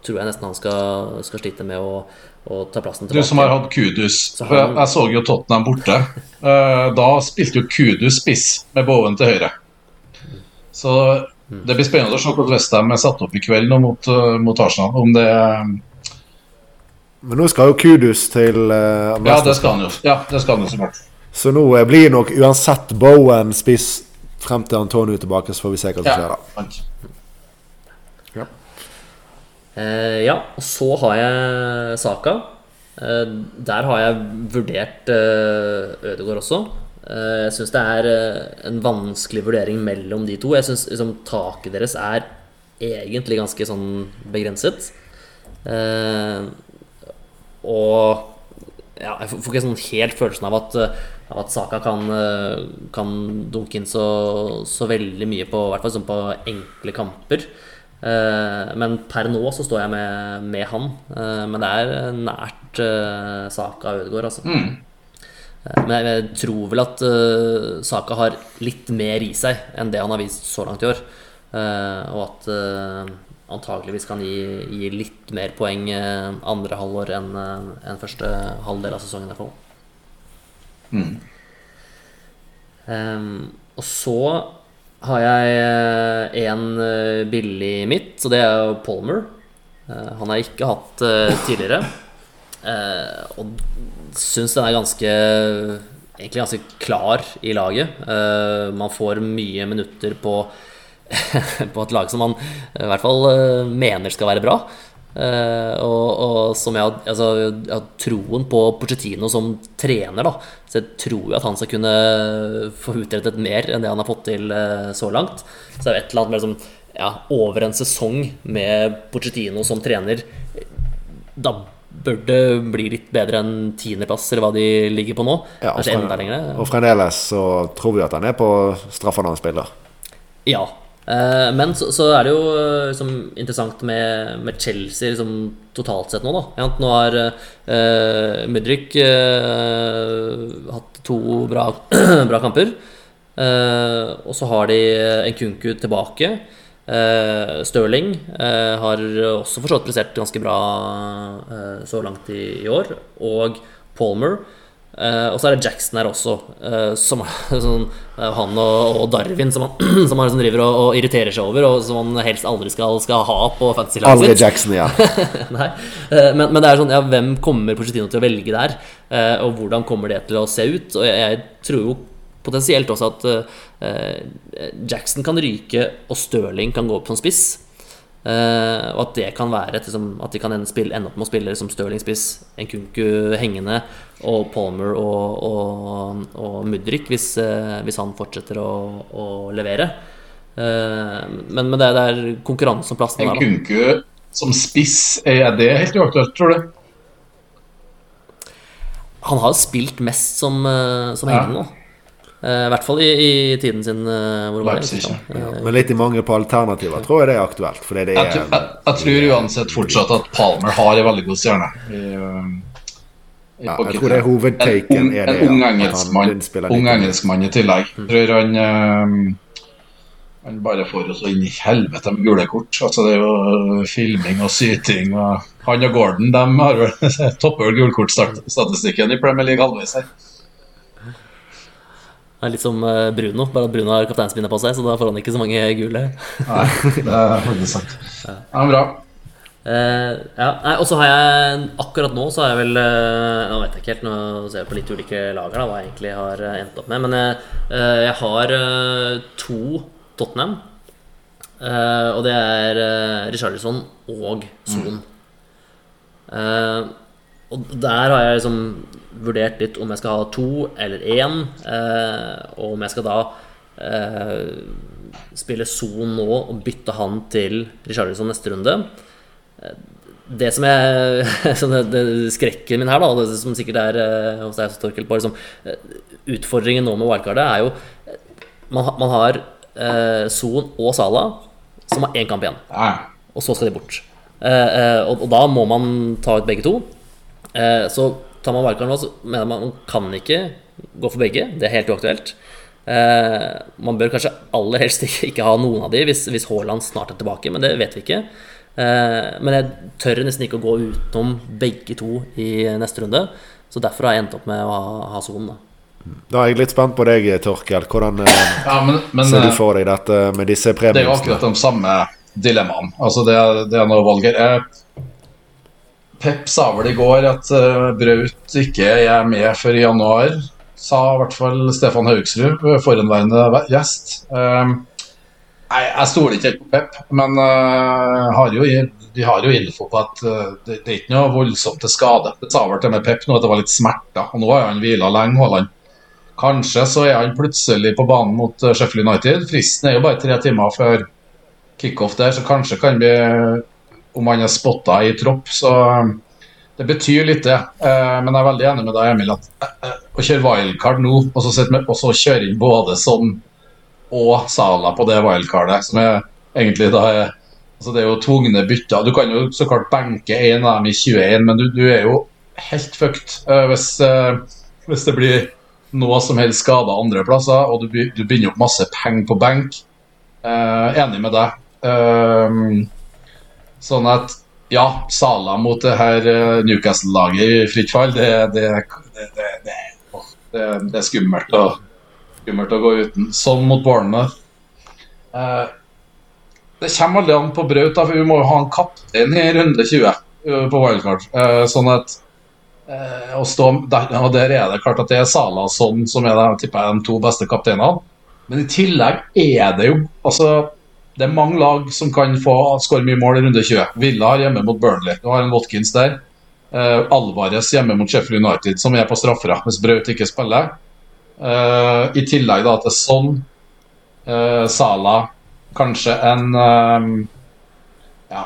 [SPEAKER 3] tror jeg nesten han skal, skal slite med å, å, ta plassen tilbake.
[SPEAKER 2] Du som har hatt Kudus. Han... Jeg, så jo Tottenham borte. Uh, da spilte jo Kudus spiss med Bowen til høyre. Så det blir spennende å se hvordan Westham er satt opp i kveld mot, mot Arsenal. Om det er
[SPEAKER 1] men nå skal jo Kudus til uh,
[SPEAKER 2] Ja, det skal han jo. Ja, det skal han jo så klart.
[SPEAKER 1] Så nå eh, blir nok uansett Bowen spiss frem til Antonio tilbake, så får vi se hva som skjer da.
[SPEAKER 3] Ja. Uh, ja, og så har jeg Saka. Uh, der har jeg vurdert uh, Ødegaard også. Uh, jeg syns det er en vanskelig vurdering mellom de to. Jeg syns liksom, taket deres er egentlig ganske sånn begrenset. Uh, og ja, jeg får ikke sånn helt følelsen av at, av at Saka kan, kan dunke inn så, så, veldig mye på, hvert fall sånn på enkle kamper. Men per nå så står jeg med, med han. Men det er nært Saka og Ødegaard, altså. Mm. Men jeg tror vel at Saka har litt mer i seg enn det han har vist så langt i år. og at antageligvis kan gi, gi, litt mer poeng eh, andre halvår enn eh, en første halvdel av sesongen. i Mm. Um, og så har jeg en eh, billig midt, og det er jo Palmer. Uh, han har jeg ikke hatt uh, tidligere. Uh, og syns den er ganske egentlig ganske klar i laget. man får mye minutter på [LAUGHS] på et lag som man i hvert fall eh, mener skal være bra. Uh, og, og, som jeg, altså, jeg har troen på Pochettino som trener, da. Så jeg tror at han skal kunne få utrettet mer enn det han har fått til så langt. Så det er jo et eller annet med liksom, ja, over en sesong med Pochettino som trener. Da bør det bli litt bedre enn tiendeplass, eller hva de ligger på nå. Ja, Kanskje enda lenger.
[SPEAKER 1] Og fremdeles så tror vi at han er på straffa når han spiller.
[SPEAKER 3] Ja, Eh, men så, så, er det jo liksom, interessant med, med Chelsea liksom, totalt sett nå. Da. Nå har uh, Mudrik uh, hatt to bra, [CLEARS THROAT] bra kamper. Uh, og så har de Nkunku tilbake. Uh, Stirling har også forstått prestert ganske bra så langt i, i år. Og Palmer Uh, og så er det Jackson her også, uh, som [LAUGHS] sånn, uh, han og, og, Darwin som han, [CLEARS THROAT] som han som driver og, og, irriterer seg over, og som han helst aldri skal, skal ha på fantasy-laget
[SPEAKER 1] sitt. Aldri Jackson, ja. [LAUGHS]
[SPEAKER 3] Nei, men, men, det er sånn, ja, hvem kommer Porcetino til å velge der? og hvordan kommer det til å se ut? Og jeg, jeg tror jo potensielt også at Jackson kan ryke, og Stirling kan gå opp som spiss. Uh, og at det kan være liksom, At de kan ende, spille, ende opp med å spille som Stirling spiss, Nkunku hengende og Palmer og, og, og Mudrik hvis, uh, hvis, han fortsetter å, å levere. Uh, men, men det, det er konkurranse om plassen
[SPEAKER 2] der. Nkunku som spiss, er det helt uaktuelt, tror du?
[SPEAKER 3] Han har spilt mest som, som hengende nå. Eh, I hvert fall i, i tiden sin. Eh, hvor var det,
[SPEAKER 1] ja, men litt i mange på alternativer tror jeg det er aktuelt. Det er,
[SPEAKER 2] jeg, jeg, jeg, tror uansett fortsatt at Palmer har en veldig god stjerne. I,
[SPEAKER 1] uh, ja, jeg tror det er hovedtaken.
[SPEAKER 2] En, en, ung engelskmann ung engelskmann i tillegg. Jeg mm. tror han um, han bare får oss inn i helvete med gule kort. Altså, det er jo filming og syting. Og han og Gordon de har vel [LAUGHS] topper gulkortstatistikken i Premier League halvveis her.
[SPEAKER 3] Det er litt som eh, Bruno, bare at Bruno har kapteinspinne på seg, så da får han ikke så mange [LAUGHS] gule.
[SPEAKER 2] Nei, det er faktisk sant. Ja, bra.
[SPEAKER 3] Uh, ja, nei, og så har jeg Akkurat nå så har jeg vel uh, Nå vet jeg ikke helt, nå ser jeg på litt ulike lager da, hva jeg egentlig har endt opp med. Men uh, jeg har to Tottenham. og det er uh, Richarlison og Son. Mm. Og der har jeg liksom vurdert litt om jeg skal ha to eller én, eh, og om jeg skal da eh, spille Son nå og bytte han til Richarlison neste runde. Eh, det som er [LAUGHS] det, det, skrekken min her, da, det som sikkert er eh, hos deg, Torkel, på liksom, eh, Utfordringen nå med wildcardet er jo Man, man har eh, Son og Sala som har én kamp igjen. Og så skal de bort. Og, og, da må man ta ut begge to. Så tar man wildcard nå, så mener man man kan ikke gå for begge. Det er helt uaktuelt. Eh, man bør kanskje aller helst ikke, ikke ha noen av de hvis, hvis Haaland snart er tilbake, men det vet vi ikke. Eh, men jeg tør nesten ikke å gå utenom begge to i neste runde. Så derfor har jeg endt opp med å ha, ha Son. Da.
[SPEAKER 1] da er jeg litt spent på deg, Torkel. Hvordan eh, [LAUGHS] ja, men, men, ser du eh, for deg dette med disse premiene?
[SPEAKER 2] Det er jo akkurat de samme dilemmaene. Altså det, det er noe valget. Jeg Pep sa vel i går at uh, Braut ikke er med før i januar. Sa i hvert fall Stefan Haugsrud, forhenværende gjest. Uh, nei, jeg stoler ikke helt på Pep, men uh, har jo, de har jo info på at uh, det, det, er ikke noe voldsomt til skade. Det sa vel til med Pep nå at det var litt smerter, og nå har han hvila lenge. Haaland. Kanskje så er han plutselig på banen mot Sheffield United. Fristen er jo bare tre timer før kickoff der, så kanskje kan vi om han er spotta i tropp, så det betyr litt, det. Eh, men jeg er veldig enig med deg, Emil, at eh, å kjøre wildcard nå, og så, kjøre inn både sånn og Sala på det wildcardet, som er egentlig da er altså Det er jo tvungne bytter. Du kan jo så klart benke én av dem i 21, men du, du er jo helt fucked hvis, hvis, det blir noe som helst skader andre plasser, og du, du binder opp masse penger på benk. Enig med deg. Sånn at ja, Sala mot det her Newcastle-laget i fritt fall, det, det, det, det, er skummelt. å, skummelt å gå uten. Sånn mot Bournemouth. Eh, det kommer aldri an på Braut, for vi må jo ha en kaptein i runde 20 uh, på wildcard. Eh, sånn at eh, å stå der, og Der er det klart at det er Sala sånn som er tipper jeg, de to beste kapteinene. Men i tillegg er det jo altså, det er mange lag som kan få skåre mye mål i runde 20. Villa har hjemme mot Burnley. Du har en Watkins der. Uh, Alvarez hjemme mot Sheffield United, som er på straffer hvis Braut ikke spiller. Uh, I tillegg da til sånn uh, Sala Kanskje en um, Ja,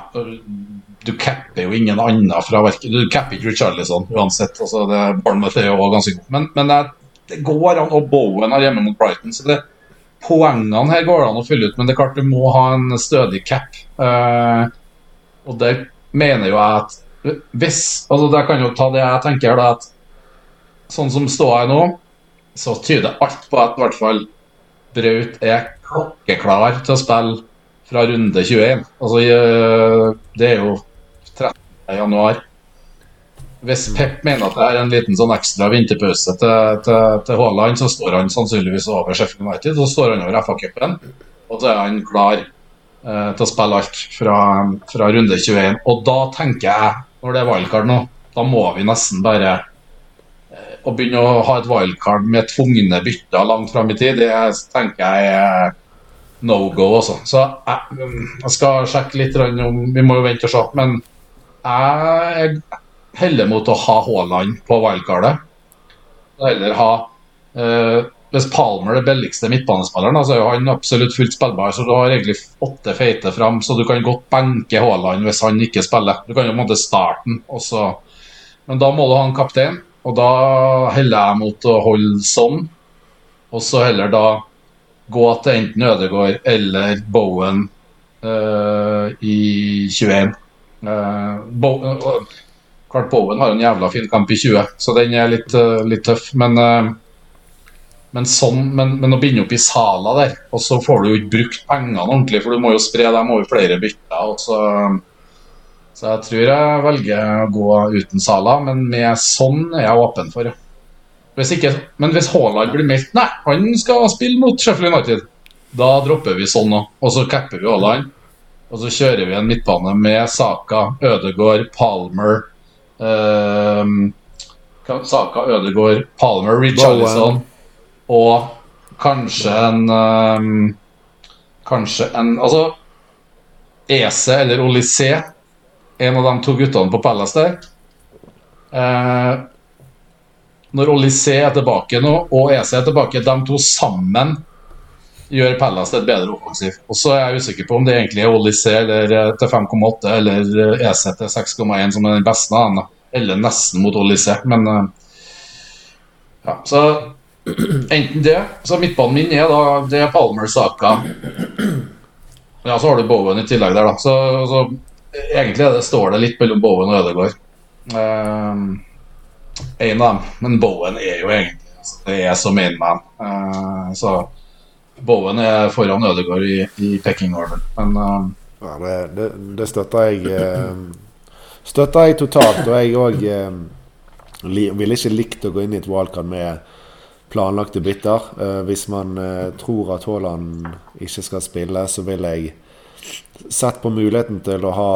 [SPEAKER 2] du capper jo ingen annen fra verket Du capper ikke Richarlison uansett. Altså, det, Bournemouth er jo ganske god. Men, men det, det, går an. Og Bowen har hjemme mot Brighton. Så det, poengene her går det an å fylle ut, men det er klart du må ha en stødig cap. Uh, og der mener jo jeg at hvis altså Jeg kan jo ta det jeg tenker, da, at sånn som ståa er nå så tyder alt på at i hvert fall Braut er klokkeklar til å spille fra runde 21. Altså, eh, det er jo 13. januar. Hvis Pep mener at det er en liten sånn ekstra vinterpause til, til, til Haaland, så står han sannsynligvis over Sheffield United. Så står han over FA-cupen, og så er han klar eh, til å spille alt fra, fra runde 21. Og da tenker jeg, når det er wildcard nå, da må vi nesten bare å begynne å ha et wildcard med tvungne bytter langt fram i tid, det tenker jeg er no go. Også. Så jeg, jeg, skal sjekke litt om Vi må jo vente og se. Men jeg heller mot å ha Haaland på wildcardet. Heller ha eh, Hvis Palmer er det billigste midtbanespilleren, så er han absolutt fullt spillbar. Så du har egentlig åtte feite fram, så du kan godt benke Haaland hvis han ikke spiller. Du kan jo på en måte starte den, men da må du ha en kaptein. Og da heller jeg mot å holde sånn, og så heller da gå til enten Ødegaard eller Bowen uh, i 21. Uh, Bo uh, klart Bowen har en jævla fin kamp i 20, så den er litt, uh, litt tøff. Men, men, sånn, men, men, å binde opp i Sala der, og så får du jo ikke brukt pengene ordentlig, for du må jo spre dem over flere bytter. og så så jeg tror jeg velger å gå uten Sala, men med sånn er jeg åpen for. Hvis ikke, men hvis Haaland blir meldt Nei, han skal spille mot Sheffield United, da dropper vi sånn òg. Og så capper vi Haaland. Og så kjører vi en midtbane med Saka, Ødegaard, Palmer eh, Saka, Ødegaard, Palmer, Richarlison og kanskje en um, Kanskje en Altså Ese eller Olysée en av de to guttene på Palace der. Uh, når Olysée er tilbake nå, og Ese er tilbake, de to sammen gjør Pallas til et bedre offensiv. Og så er jeg usikker på om det egentlig er Olysée eller til 5,8 eller EC til 6,1 som er den beste av dem. Eller nesten mot Olysée, men eh, ja, så [CLEARS THROAT] enten det Så midtbanen min er da Det er Palmer Saka. Ja, så har du Bowen i tillegg der, da. Så, så Egentlig det, står det litt mellom Bowen og Ødegaard. Um, en av dem. Men Bowen er jo egentlig altså, Det er som mainman. Uh, så Bowen er foran Ødegaard i, i pecking order. Men uh,
[SPEAKER 1] ja, det, det, det, støtter jeg eh, Støtter jeg totalt. Og jeg òg ville ikke likt å gå inn i et wildcard med planlagte bytter. hvis man tror at Haaland ikke skal spille, så vil jeg sett på muligheten til å ha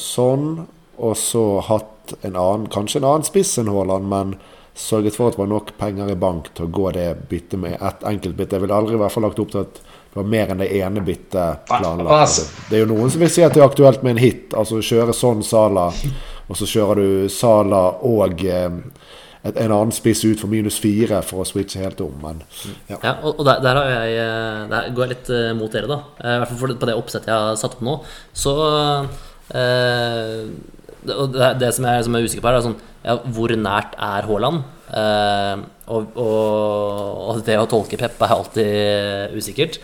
[SPEAKER 1] sånn, og så hatt en annen, kanskje en annen spiss enn Haaland, men sørget for at det var nok penger i bank til å gå det byttet med ett enkelt bytte. Jeg ville aldri i hvert fall lagt opp til at det var mer enn det ene byttet planlagt. Det er jo noen som vil si at det er aktuelt med en hit, altså kjøre sånn Sala, og så kjører du Sala og eh, et, en annen spiss ut for minus fire for å switche helt om. Men,
[SPEAKER 3] ja. ja og, der, der, jeg, eh, der, går jeg litt uh, mot dere, da. Uh, I hvert fall på det oppsettet jeg har satt opp nå. Så uh, det, det, som, jeg, som er usikker på, her er sånn ja, Hvor nært er Haaland? Eh, og, og, og, det å tolke Pep er alltid usikkert.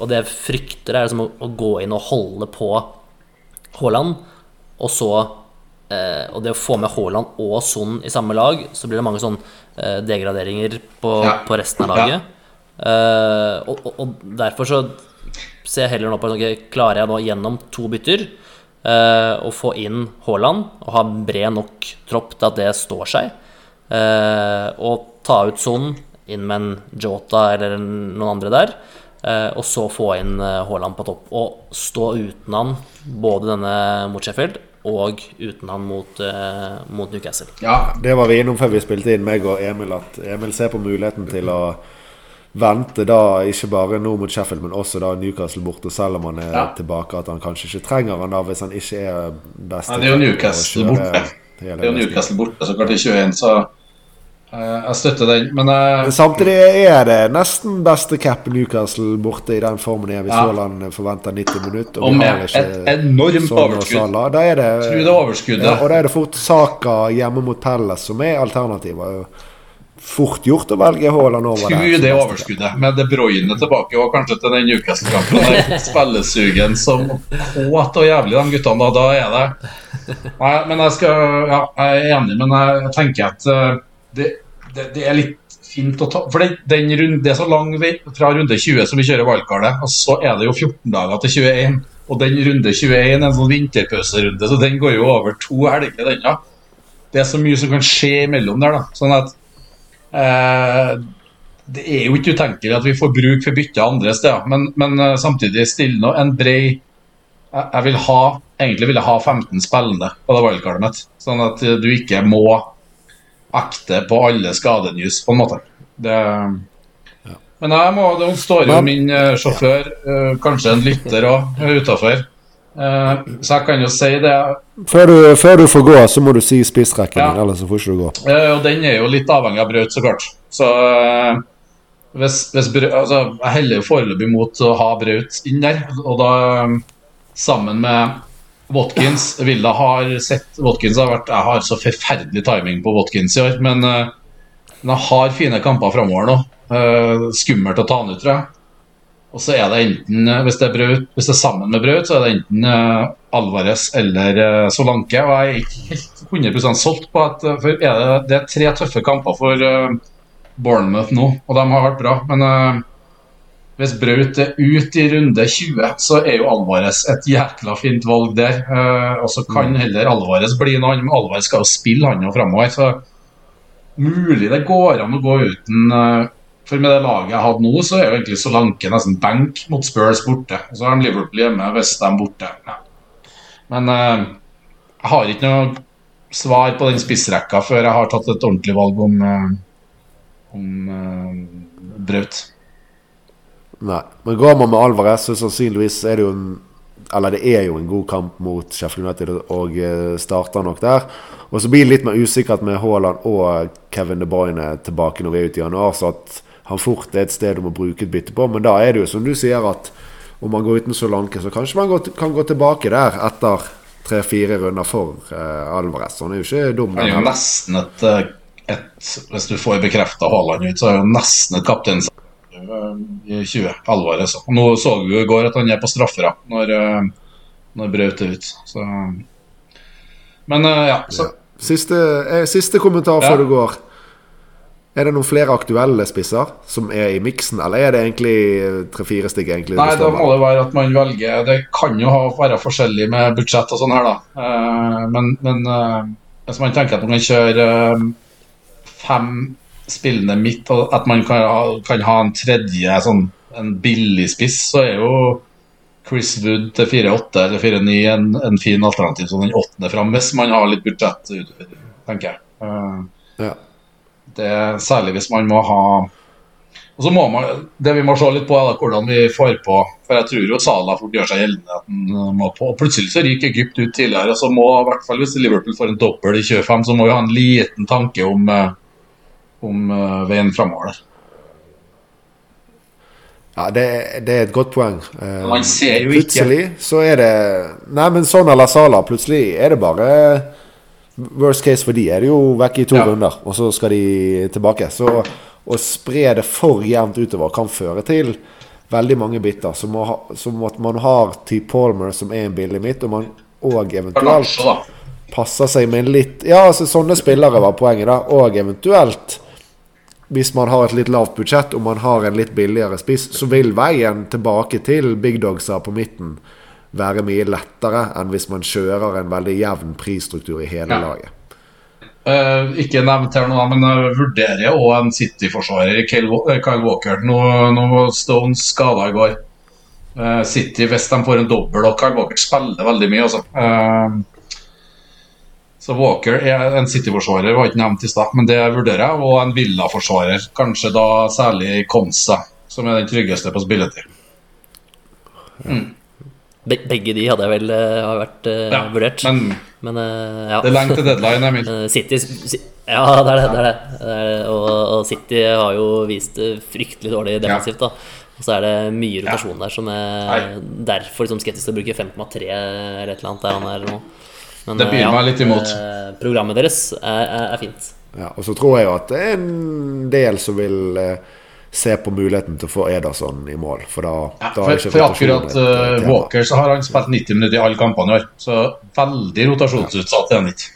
[SPEAKER 3] Og det jeg frykter, er liksom å, å gå inn og holde på Haaland, og så eh, Og det å få med Haaland og Son i samme lag, så blir det mange sånn eh, degraderinger på,
[SPEAKER 2] Ja.
[SPEAKER 3] på resten av laget. Eh, og, og, derfor så ser jeg heller nå på ok, Klarer jeg nå gjennom to bytter å få inn Haaland og ha bred nok tropp til at det står seg? Eh, og ta ut Son, inn med en Jota eller noen andre der. eh, og så få inn eh, Haaland på topp. Og stå uten han både denne mot Sheffield og uten han mot, eh, mot Newcastle.
[SPEAKER 2] Ja,
[SPEAKER 1] Det var vi innom før vi spilte inn, meg og Emil, at Emil ser på muligheten til å vente da ikke bare nå mot Sheffield, men også da Newcastle borte, selv om han er
[SPEAKER 2] Ja.
[SPEAKER 1] tilbake. At han kanskje ikke trenger han da hvis han ikke er best.
[SPEAKER 2] Ja, det er jo Newcastle borte. Det er jo Newcastle borte, så klart i 21, så eh, jeg støtter den. Men eh,
[SPEAKER 1] Samtidig er det nesten beste cap Newcastle borte i den formen er. Hvis
[SPEAKER 2] Ja.
[SPEAKER 1] Haaland forventer 90 minutter.
[SPEAKER 2] Og
[SPEAKER 1] og
[SPEAKER 2] med et enormt overskudd.
[SPEAKER 1] Da er det,
[SPEAKER 2] Tror det overskuddet.
[SPEAKER 1] Ja, og da er det fort Saka hjemme mot Pelles som er alternativet. Fort gjort å velge Haaland over der.
[SPEAKER 2] det overskuddet med De Bruyne tilbake, og kanskje til den Newcastle-kampen. [LAUGHS] Spillesugen som kåt og jævlig, de guttene. Da, da er det Nei, men jeg skal Ja, jeg er enig, men jeg tenker at eh, det, det, det er litt fint å ta For det, den runde, det er så lang vei fra runde 20 som vi kjører valgkartet, og så er det jo 14 dager til 21. Og den runde 21 er en sånn vinterpauserunde, så den går jo over to helger, den, ja. Det er så mye som kan skje imellom der, da. Sånn at det er jo ikke utenkelig at vi får bruk for bytte andre steder, men, men eh, samtidig stille nå en brei jeg, vil ha, Egentlig vil jeg ha 15 spillende på det wildcardet mitt, sånn at eh, du ikke må akte på alle skadenews, på en måte. Det, Men jeg må, det står jo min eh, sjåfør, eh, kanskje en lytter òg, utafor. Så jeg kan jo si det
[SPEAKER 1] Før du, før du får gå, så må du si spissrekken
[SPEAKER 2] Ja.
[SPEAKER 1] din, ellers så får ikke du gå.
[SPEAKER 2] Uh, og den er jo litt avhengig av Braut, så klart. Så uh, hvis, hvis Braut, altså, Jeg heller jo foreløpig mot å ha Braut inn der. Og da, eh, sammen med Watkins Villa har sett Watkins har vært Jeg har så forferdelig timing på Watkins i år, men han har fine kamper framover nå. Skummelt å ta han ut, tror jeg. Og så er det enten, eh, hvis det er, Braut, hvis det er sammen med Braut, så er det enten eh, Alvarez eller eh, Solanke. Og jeg er ikke helt 100 solgt på at For er det, det er tre tøffe kamper for Bournemouth nå, og de har vært bra. Men hvis Braut er ut i runde 20, så er jo Alvarez et jækla fint valg der. Eh, og så kan heller Alvarez bli noe annet, men Alvarez skal jo spille han jo framover. Så mulig det går an å gå uten eh, For med det laget jeg hadde nå, så er jo egentlig Solanke nesten benk mot Spurs borte. Og så har de Liverpool hjemme hvis de er borte. Ja. Men eh, jeg har ikke noe svar på den spissrekka før jeg har tatt et ordentlig valg om, eh, om eh, Braut.
[SPEAKER 1] Nei. Men går man med Alvarez, så sannsynligvis er det jo en Eller det er jo en god kamp mot Sheffield United, og eh, starter nok der. Og så blir det litt mer usikkert med Haaland og Kevin De Bruyne tilbake når vi er ute i januar, så at han fort er et sted du må bruke et bytte på. Men da er det jo som du sier, at om man går uten Solanke, så kanskje man kan gå tilbake der etter tre-fire runder for eh, Alvarez. Han er jo ikke dum.
[SPEAKER 2] Han er jo nesten et, eh, et Hvis du får bekrefta Haaland ut, så er jo nesten et kapteins i 20. Alvarez. Nå så vi jo i går at han er på straffer når, eh, når Braut er ute. Så Men eh, ja, så
[SPEAKER 1] Siste, eh, siste kommentar
[SPEAKER 2] Ja.
[SPEAKER 1] før du går. Er det noen flere aktuelle spisser som er i miksen, eller er det egentlig eh, tre-fire stykk? egentlig
[SPEAKER 2] Nei, da må det være at man velger Det kan jo være forskjellig med budsjett og sånn her, da. Eh, men men eh, hvis man tenker at man kan kjøre fem spillende midt, og at man kan ha, kan ha en tredje sånn en billig spiss, så er jo Chris Wood til 4-8 eller 4-9 en, en fin alternativ som den åttende fram, hvis man har litt budsjett tenker jeg.
[SPEAKER 1] Ja.
[SPEAKER 2] Det Særlig hvis man må ha og så må man, Det vi må se litt på, er da hvordan vi får på For jeg tror jo Salah fort gjør seg gjeldende at han må på. og Plutselig så ryker Egypt ut tidligere. og så må i hvert fall Hvis Liverpool får en dobbel i 25, så må vi ha en liten tanke om, eh, om eh, veien framover.
[SPEAKER 1] Ja, det, det er et godt poeng. Eh,
[SPEAKER 2] Man ser jo ikke
[SPEAKER 1] Plutselig så er det Nei, men sånn eller Sala, plutselig er det bare Worst case for de er det jo vekk i to
[SPEAKER 2] Ja.
[SPEAKER 1] runder, og så skal de tilbake. Så å spre det for jevnt utover kan føre til veldig mange biter. Som, ha, som at man har T. Palmer, som er en billig midt, og man òg eventuelt passer seg med en litt Ja, altså sånne spillere var poenget, da. Og eventuelt, hvis man har et litt lavt budsjett og man har en litt billigere spiss, så vil veien tilbake til big dogsa på midten være mye lettere enn hvis man kjører en veldig jevn prisstruktur i hele
[SPEAKER 2] Ja.
[SPEAKER 1] laget.
[SPEAKER 2] Uh, ikke nevnt her nå, men jeg vurderer òg en City-forsvarer, Kyle eh, Kyle Walker. Nå, nå Stones skada i går. Uh, City, hvis de får en dobbel, og Kyle Walker spiller veldig mye, altså. Uh, så Walker er en City-forsvarer, var ikke nevnt i stad, men det vurderer jeg. Og en Villa-forsvarer, kanskje da særlig Konsa, som er den tryggeste på spilletid.
[SPEAKER 3] Be begge de hadde jeg vel uh, vært uh,
[SPEAKER 2] Ja,
[SPEAKER 3] vurdert.
[SPEAKER 2] Men
[SPEAKER 3] Men uh, ja.
[SPEAKER 2] det er langt til deadline, Emil.
[SPEAKER 3] Eh, City Ja, [LAUGHS] det er det. det, er det. det, er. Og, og City har jo vist det fryktelig dårlig defensivt. da Og så er det mye rotasjon der som er
[SPEAKER 2] Nei.
[SPEAKER 3] derfor liksom skeptisk til å bruke 5,3 eller et eller annet der han er nå. Men,
[SPEAKER 2] Det byr meg litt imot.
[SPEAKER 3] Programmet deres er, er, er fint.
[SPEAKER 1] Ja, og så tror jeg jo at det er en del som vil se på muligheten til å få Ederson i mål. For da,
[SPEAKER 2] Ja,
[SPEAKER 1] da
[SPEAKER 2] for,
[SPEAKER 1] ikke
[SPEAKER 2] for akkurat
[SPEAKER 1] tema.
[SPEAKER 2] Walker så har han spilt 90 minutter i alle kampene i år. Så veldig rotasjonsutsatt er han ikke.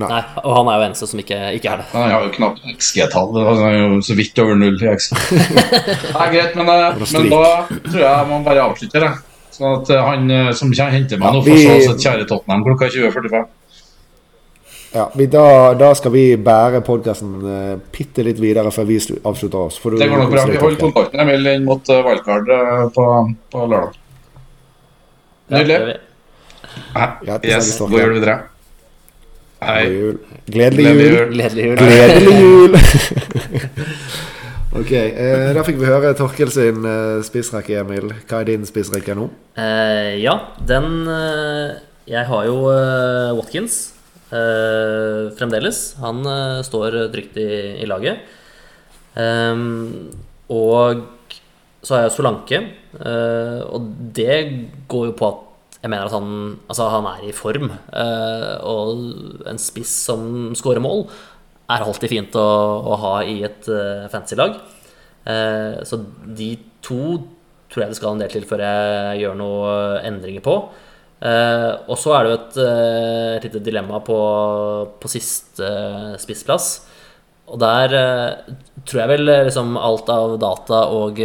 [SPEAKER 1] Nei.
[SPEAKER 3] Nei, og han er jo eneste som ikke, ikke er det.
[SPEAKER 2] Han har jo knapt XG-tall. Han er jo så vidt over null i XG. [LAUGHS] Nei, greit, men, eh, men da tror jeg man bare avslutter, jeg. Sånn at han som kommer henter meg
[SPEAKER 1] Ja,
[SPEAKER 2] nå, får se oss et kjære Tottenham klokka 20.45.
[SPEAKER 1] Ja, vi, da, da skal vi bære podkasten uh, bitte litt videre før vi avslutter oss. Du
[SPEAKER 2] Det går nok bra. Vi holder kontakten Emil inn mot uh, wildcard uh, på, på lørdag. Nydelig. Ja,
[SPEAKER 1] Ja, det
[SPEAKER 2] Yes, god jul videre. Hei.
[SPEAKER 1] God jul. Gledelig jul.
[SPEAKER 2] jul.
[SPEAKER 3] Gledelig jul.
[SPEAKER 1] Gledelig [LAUGHS] jul! [LAUGHS] ok, eh, da fikk vi høre Torkel sin eh, spissrekke, Emil. Hva er din spissrekke nå?
[SPEAKER 3] Eh, ja, den eh, Jeg har jo eh, Watkins eh, fremdeles. Han uh, står trygt i, i laget. Um, og så har jeg Solanke, uh, og det går jo på at jeg mener at han, altså han er i form. og en spiss som scorer mål, er alltid fint å, å ha i et uh, fancy lag. Så de to tror jeg det skal en del til før jeg gjør noen endringer på. Eh, og så er det jo et, eh, et lite dilemma på, på siste eh, spissplass. Og der tror jeg vel liksom alt av data og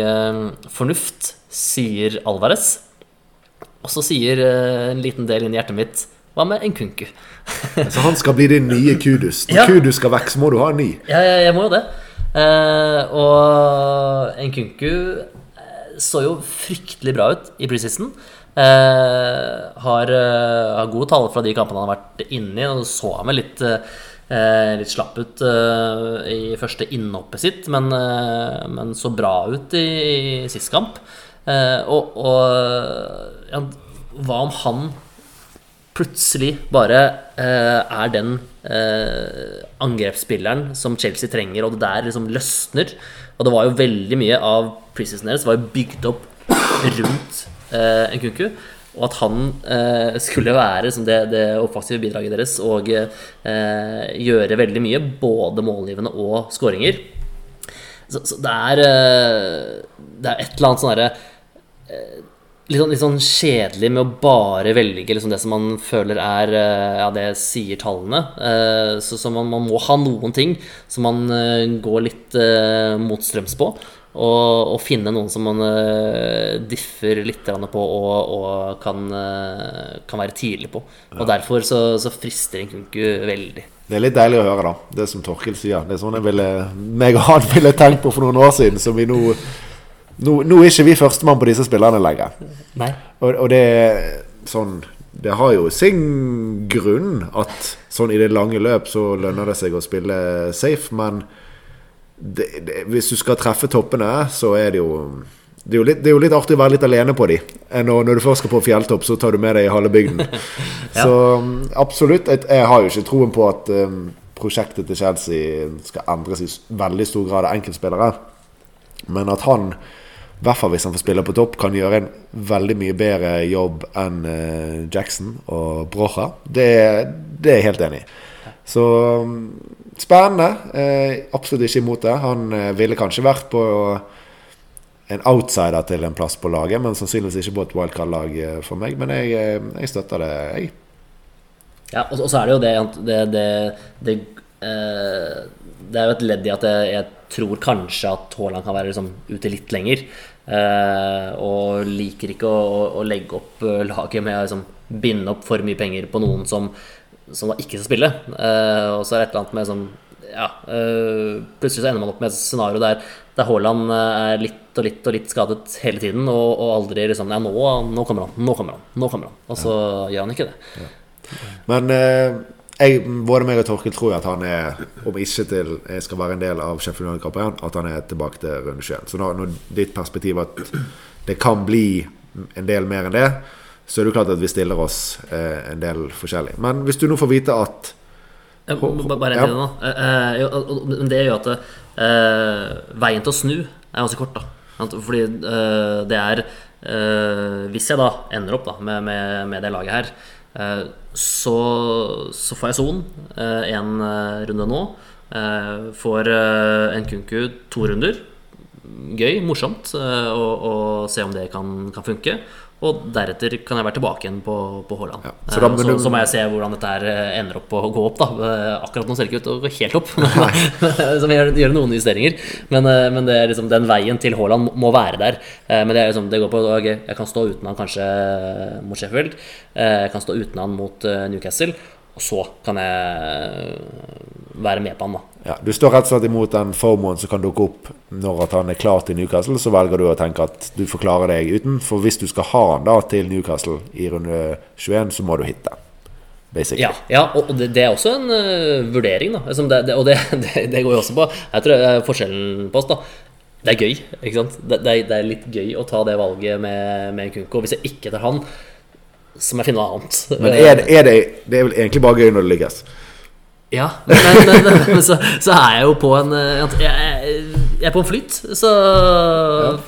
[SPEAKER 3] fornuft sier Alvarez. Og så sier en liten del inni hjertet mitt Hva med en kunku? [LAUGHS]
[SPEAKER 1] Så han skal bli din nye Kudus. Når
[SPEAKER 3] Ja.
[SPEAKER 1] Kudus skal vekk, så må du ha en ny.
[SPEAKER 3] Ja, jeg, jeg må jo det. Eh, og en kunku så jo fryktelig bra ut i preseason. Eh, har, eh, har gode tall fra de kampene han har vært inne i. Og så han vel litt, eh, litt slapp ut i første innhoppet sitt, men, men så bra ut i, i sist kamp. Og og ja, hva om han plutselig bare eh, er den eh, angrepsspilleren som Chelsea trenger, og det der liksom løsner. Og det var jo veldig mye av preseason deres var jo bygd opp rundt Nkunku. Og at han eh, skulle være liksom, det, det offensive bidraget deres og eh, gjøre veldig mye, både målgivende og skåringer. Så, så det er eh, Det er et eller annet sånn herre litt sånn, litt sånn kjedelig med å bare velge liksom det som man føler er eh, Ja, det sier tallene. Eh, Så, så man, man må ha noen ting som man eh, går litt eh, motstrøms på. Og, og finne noen som man uh, differ litt på og, og kan, uh, kan være tidlig på. Og derfor så, så frister Nkunku veldig.
[SPEAKER 1] Det er litt deilig å høre, da. Det som Torkel sier. Det er sånn jeg ville, meg og han [LAUGHS] ville tenkt på for noen år siden, som vi nå Nå, nå er ikke vi førstemann på disse spillerne lenger.
[SPEAKER 3] Nei.
[SPEAKER 1] Og, og det er sånn Det har jo sin grunn at sånn i det lange løp så lønner det seg å spille safe, men det, det, hvis du skal treffe toppene, så er det jo det er, litt, det er jo litt artig å være litt alene på de. Enn når, du først skal på fjelltopp, så tar du med deg halve bygden. [LAUGHS] Så um, absolutt. Jeg, jeg har jo ikke troen på at um, prosjektet til Chelsea skal endres i veldig stor grad av enkeltspillere. Men at han, i hvert fall hvis han får spille på topp, kan gjøre en veldig mye bedre jobb enn uh, Jackson og Brocha, det, det er jeg helt enig i. Så mm, spennende. Eh, absolutt ikke imot det. Han eh, ville kanskje vært på en outsider til en plass på laget, men sannsynligvis ikke på et wildcard-lag eh, for meg. Men jeg, eh, jeg støtter det, jeg.
[SPEAKER 3] Ja, og, og så er det jo det Det, det, det, eh, det er jo et ledd i at jeg, jeg tror kanskje at Haaland kan være liksom ute litt lenger. Eh, og liker ikke å, å, å legge opp laget med å liksom, binde opp for mye penger på noen som, som da ikke skal spille. Uh, og så er det et eller annet med sånn ja, uh, Plutselig så ender man opp med et scenario der, der Haaland eh, er litt og litt og litt skadet hele tiden, og, og aldri liksom Ja, nå, nå kommer han, nå kommer han, nå kommer han. Og så gjør han ikke det.
[SPEAKER 1] Men eh, jeg, både meg og Torkel tror at han er, om ikke til jeg skal være en del av Sheffield United-kampen, at han er tilbake til runde 21. Så nå, nå, ditt perspektiv at det kan bli en del mer enn det, så er det jo klart at vi stiller oss eh, en del forskjellig. Men hvis du nå får vite at
[SPEAKER 3] Ja, Bare en ting nå. Eh, eh, Men det gjør at eh, veien til å snu er ganske kort. da Fordi eh, det er eh, Hvis jeg da ender opp da med, med, med det laget her, eh, så, så får jeg Son én runde nå. Eh, får eh, en Kunku to runder. Gøy, morsomt eh, å se om det kan, kan funke. Og deretter kan jeg være tilbake igjen på, på Haaland.
[SPEAKER 1] Ja,
[SPEAKER 3] så,
[SPEAKER 1] så da-
[SPEAKER 3] så,
[SPEAKER 1] du-
[SPEAKER 3] så må jeg se hvordan dette her eh, ender opp å gå opp. da Eh, Akkurat nå ser det ikke ut til å gå helt opp. [LAUGHS] så vi gjør, gjør noen justeringer. Men, eh, men det er liksom den veien til Haaland må- være der. Eh, Men det, er liksom, det går på okay, Jeg kan stå uten han kanskje mot Sheffield. Eh, Jeg kan stå uten han mot eh, Newcastle. Og så kan jeg være med på han, da.
[SPEAKER 1] Ja, Du står rett og slett imot den formoen som kan dukke opp når at han er klar til Newcastle. Så velger du å tenke at du får klare deg uten. For hvis du skal ha han da til Newcastle i runde 21, så må du hitte. Basically.
[SPEAKER 3] Ja, ja og det, det er også en uh, vurdering, da. Liksom det, det, og [LAUGHS] det, går jo også på Jeg tror det er forskjellen på oss, da. Det er gøy. ikke sant? Det, det, er, litt gøy å ta det valget med, med Kunko. Hvis jeg ikke tar han, så må jeg finne noe annet.
[SPEAKER 1] Men er det, er det, det er vel egentlig bare gøy når det lykkes.
[SPEAKER 3] Ja, men, men, men, så, så er jeg jo på en øh, jeg, jeg, er på en flyt, så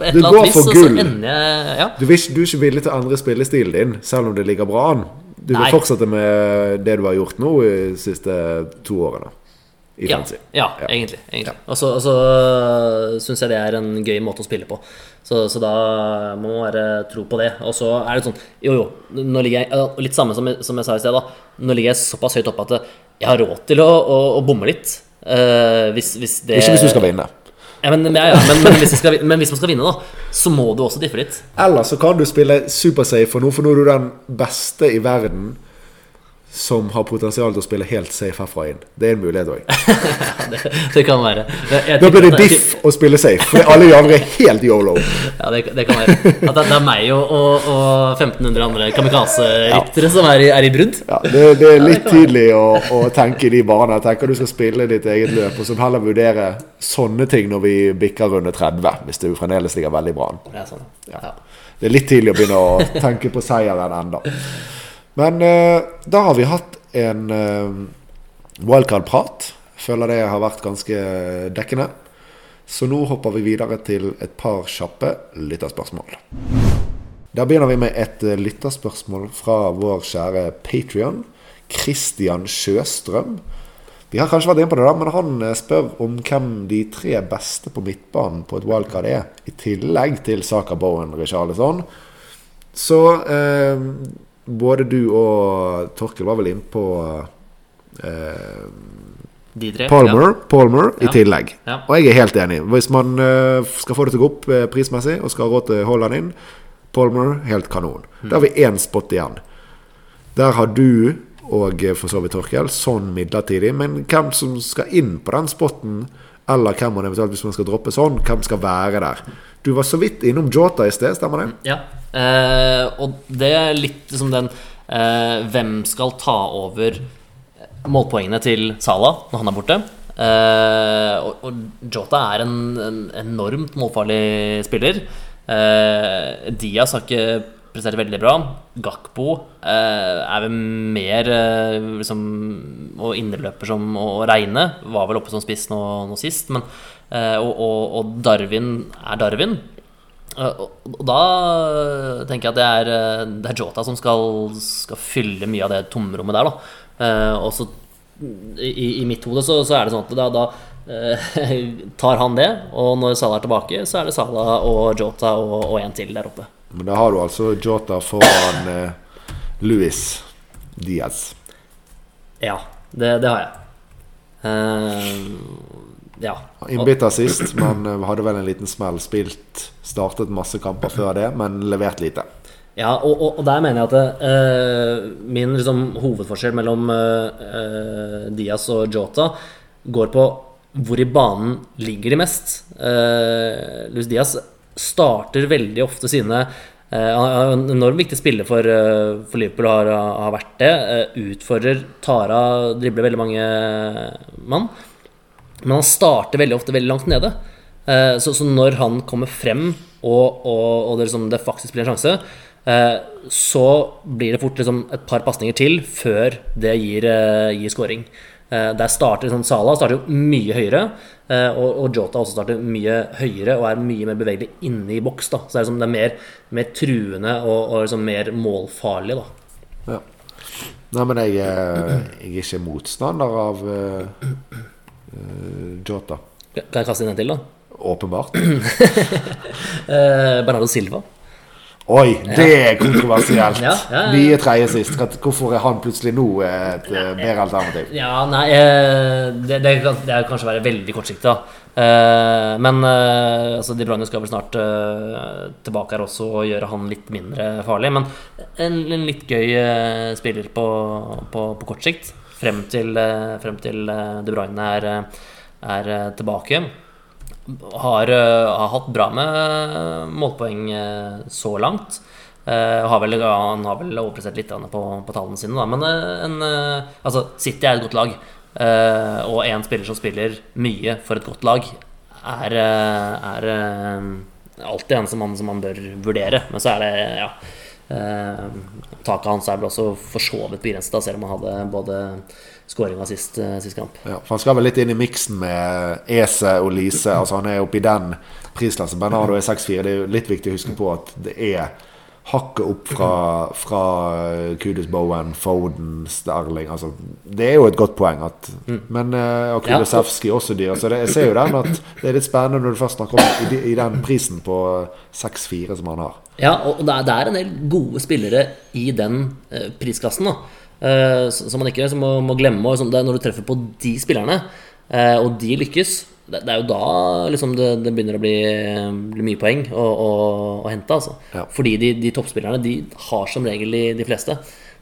[SPEAKER 3] et
[SPEAKER 1] Du går for gull.
[SPEAKER 3] Ja.
[SPEAKER 1] Du, vil, du er ikke villig til å endre spillestilen din, selv om det ligger bra an. Du vil
[SPEAKER 3] Nei.
[SPEAKER 1] fortsette med det du har gjort nå i de siste to årene.
[SPEAKER 3] Ja, ja,
[SPEAKER 1] Ja.
[SPEAKER 3] egentlig. egentlig. Så, og så syns jeg det er en gøy måte å spille på. Så, så da må man bare tro på det. Og så er det sånn Jo, jo, nå ligger jeg Litt samme som jeg, som jeg sa i sted, da. Nå ligger jeg såpass høyt oppe at jeg har råd til å, å, å bomme litt. Uh, hvis, hvis det
[SPEAKER 1] Ikke hvis du skal vinne.
[SPEAKER 3] Ja, men, ja, ja, men, men, hvis skal, men hvis man skal vinne, da, så må du også diffe litt.
[SPEAKER 1] Eller så kan du spille supersafe for nå, for nå er du den beste i verden som har potensial til å spille helt safe herfra inn. Det er en mulighet òg. [LAUGHS]
[SPEAKER 3] Det, det kan være. Jeg-
[SPEAKER 1] Da blir det diff å spille safe, for alle de andre er helt yolo. [LAUGHS]
[SPEAKER 3] Ja, det, det kan være. At det, er meg og, og, og 1500 andre kamikaze-ryttere som er i, er i brudd.
[SPEAKER 1] Ja, det, det er litt tidlig å, å tenke i de barna Jeg tenker du skal spille ditt eget løp, og så heller vurdere sånne ting når vi bikker runde 30, hvis du fremdeles ligger veldig bra an.
[SPEAKER 3] Ja, sånn. ja.
[SPEAKER 1] Det er litt tidlig å begynne å tenke på seieren ennå. Men eh, da har vi hatt en eh, wildcard-prat. Føler det har vært ganske dekkende. Så nå hopper vi videre til et par kjappe lytterspørsmål. Da begynner vi med et eh, lytterspørsmål fra vår kjære Patrion, Christian Sjøstrøm. Vi har kanskje vært inne på det, da, men han spør om hvem de tre beste på midtbanen på et wildcard er, i tillegg til Saka Bowen Richarlison. Så eh, både du og Torkel var vel innpå på eh,
[SPEAKER 3] De tre.
[SPEAKER 1] Palmer, Palmer i
[SPEAKER 3] Ja.
[SPEAKER 1] tillegg.
[SPEAKER 3] Ja.
[SPEAKER 1] Og jeg er helt enig. Hvis man eh, skal få det til å gå opp eh, prismessig og skal ha råd til Haaland inn, Palmer helt kanon.
[SPEAKER 3] Mm.
[SPEAKER 1] Da har vi én spot igjen. Der har du og eh, for så vidt Torkel sånn midlertidig. Men hvem som skal inn på den spotten, eller hvem man eventuelt hvis man skal droppe sånn, hvem skal være der? Du var så vidt innom Jota i sted, stemmer det?
[SPEAKER 3] Ja. Eh, og det er litt som den eh, Hvem skal ta over målpoengene til Salah når han er borte? Eh, og, og Jota er en, en enormt målfarlig spiller. Eh, Diaz har ikke prestert veldig bra. Gakpo eh, er vel mer eh, liksom, og indreløper som å regne. Var vel oppe som spiss nå, nå sist. Men, og, og, og, Darwin er Darwin. Eh, og, da tenker jeg at det er, eh, det er Jota som skal, skal, fylle mye av det tomrommet der. Da. Eh, og så i, i, mitt hode så, så, er det sånn at da, da [LAUGHS] tar han det, og når Salah er tilbake, så er det Salah og Jota og, og en til der oppe.
[SPEAKER 1] Men da har du altså Jota foran eh, Louis Diaz.
[SPEAKER 3] Ja, det, det har jeg. Uh, ja.
[SPEAKER 1] Innbytter sist, men eh, hadde vel en liten smell. Spilt, startet masse kamper før det, men levert lite.
[SPEAKER 3] Ja, og, og, og der mener jeg at uh, min liksom, hovedforskjell mellom uh, Diaz og Jota går på hvor i banen ligger de mest. Uh, Luis Diaz starter veldig ofte sine han er en enormt viktig spiller for, for Liverpool har, har, vært det. Utfordrer, Tara, dribler veldig mange mann. Men han starter veldig ofte veldig langt nede. Så, så når han kommer frem, og, og, og det, liksom, det, faktisk blir en sjanse, så blir det fort liksom, et par pasninger til før det gir, gir scoring. Der starter liksom, Sala starter jo mye høyere. Eh, og, og, Jota også starter mye høyere og er mye mer bevegelig inne i boks. da Så det er, liksom, det er mer, mer, truende og, og liksom mer målfarlig. da
[SPEAKER 1] ja. Nei, men jeg, eh, jeg, er ikke motstander av Jota.
[SPEAKER 3] Kan jeg kaste inn en til, da?
[SPEAKER 1] Åpenbart. [CLEARS THROAT]
[SPEAKER 3] Bernardo Silva.
[SPEAKER 1] Oi, det er kontroversielt. [CLEARS THROAT] Ja, ja, ja. Vi er tredje sist. Hvorfor er han plutselig nå et uh, bedre alternativ?
[SPEAKER 3] Ja, nei det, det, kan, det kan kanskje være veldig kortsiktig, da. Men altså, De Bruyne skal vel snart tilbake her også og gjøre han litt mindre farlig. Men en, en litt gøy spiller på, på, på, kort sikt. Frem til, frem til De Bruyne er, er tilbake har, eh, har, hatt bra med målpoeng eh, så langt. Har vel, han har vel overprestert litt på, på, tallene sine, da. Men en, altså, City er et godt lag. Og en spiller som spiller mye for et godt lag, er, er alltid en som man, som man, bør vurdere. Men så er det ja, Taket hans er vel også for så vidt begrenset, selv om han hadde både skåringa sist, eh, sist, kamp.
[SPEAKER 1] Ja, for Han skal vel litt inn i miksen med Ese og Lise. altså Han er oppe i den prisklassen. Bernardo er 6-4. Det er jo litt viktig å huske på at det er hakket opp fra, fra Kudus Bowen, Foden, Sterling altså, Det er jo et godt poeng. At, mm. Men og Kudusevskij også dyr. Så det, jeg ser jo den at det er litt spennende når du først snakker om i, i den prisen på 6-4 som han har.
[SPEAKER 3] Ja, og det er, det er en del gode spillere i den eh, prisklassen. Uh, som man ikke må, må glemme. Og liksom, når du treffer på de spillerne, eh, og de lykkes, det, det, er jo da liksom, det, det, begynner å bli, bli mye poeng å, å, å hente. Altså. Ja. Fordi de, de, toppspillerne de har som regel de, de fleste.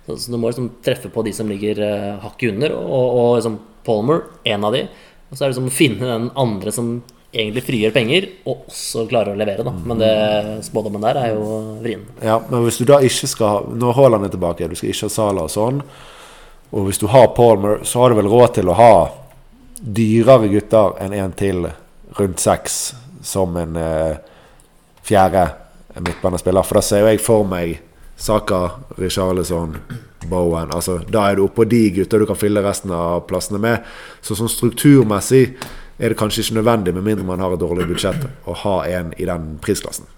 [SPEAKER 3] Så, så, du må liksom treffe på de som ligger uh, hakket under, og, og liksom Palmer, en av de. Og så er det liksom å finne den andre som egentlig frigjør penger, og også klarer å levere. Da. Men det spådommen der er jo vrien.
[SPEAKER 1] Ja, men hvis du da ikke skal Når Haaland er tilbake, du skal ikke ha Sala og sånn, og hvis du har Palmer, så har du vel råd til å ha dyrere gutter enn en til rundt seks som en eh, fjerde midtbanespiller. For da ser jo jeg for meg Saka, Richarlison, Bowen altså, Da er du oppå de gutta du kan fylle resten av plassene med. Så sånn strukturmessig er det kanskje ikke nødvendig, med mindre man har et dårlig budsjett, å ha en i den prisklassen.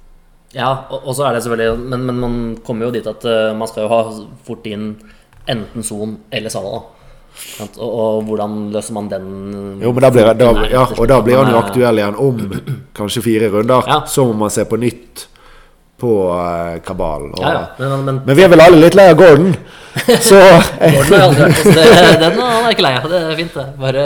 [SPEAKER 3] Ja, og, så er det selvfølgelig men, men, man kommer jo dit at uh, man skal jo ha fort inn enten Son eller Salah. Og, og, hvordan løser man den
[SPEAKER 1] Jo, men da blir, da, ja, og da blir han jo aktuell igjen om kanskje fire runder. Ja. Så må man se på nytt på uh, kabalen. Og, ja, men, men, men, vi er vel alle litt lei av Gordon, så [LAUGHS]
[SPEAKER 3] Gordon har aldri hørt, det, Den er ikke lei av. Det er fint, det. Bare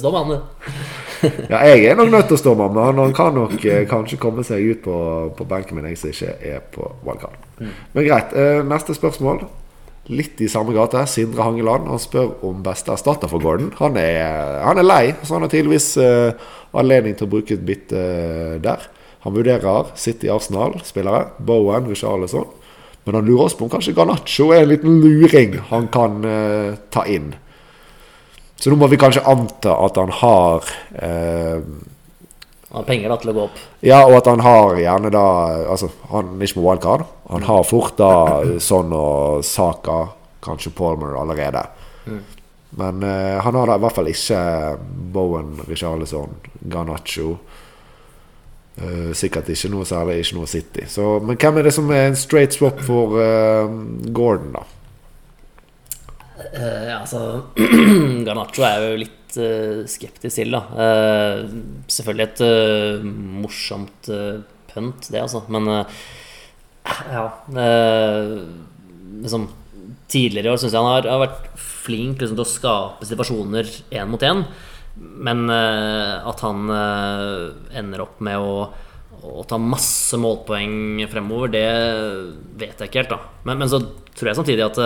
[SPEAKER 3] stå med han, du. [LAUGHS]
[SPEAKER 1] ja, jeg er nok nødt til å stå med ham. Han kan nok eh, kanskje komme seg ut på, på benken min, jeg som ikke er på wildcard. Mm. Men greit. Eh, neste spørsmål. Litt i samme gate. Sindre Hangeland Han spør om beste erstatter for Gordon. Han er, han er lei, så han har tydeligvis eh, anledning til å bruke et bytte uh, der. Han vurderer City Arsenal-spillere, Bowen, Richarlison. Men han lurer oss på om kanskje Garnaccio er en liten luring han kan uh, ta inn. Så nå må vi kanskje anta at han har eh,
[SPEAKER 3] Han har penger da til å gå opp.
[SPEAKER 1] Ja, og at han har gjerne da Altså, han er ikke med wildcard. Han har fort da sånn og Saka, kanskje Palmer allerede. Men eh, han har da i hvert fall ikke Bowen, Richarlison, Garnaccio. Eh, sikkert ikke noe særlig, ikke noe City. Så, men hvem er det som er en straight swap for eh, Gordon, da?
[SPEAKER 3] Ja, altså [CLEARS THROAT] Garnaccio er jo litt uh, skeptisk til, da. Uh, selvfølgelig et morsomt uh, pønt, det, altså. Men ja Liksom Tidligere i år syns jeg han har, har vært flink liksom, til å skape situasjoner én mot én. Men at han ender opp med å, å ta masse målpoeng fremover, det vet jeg ikke helt, da. Men, men så tror jeg samtidig at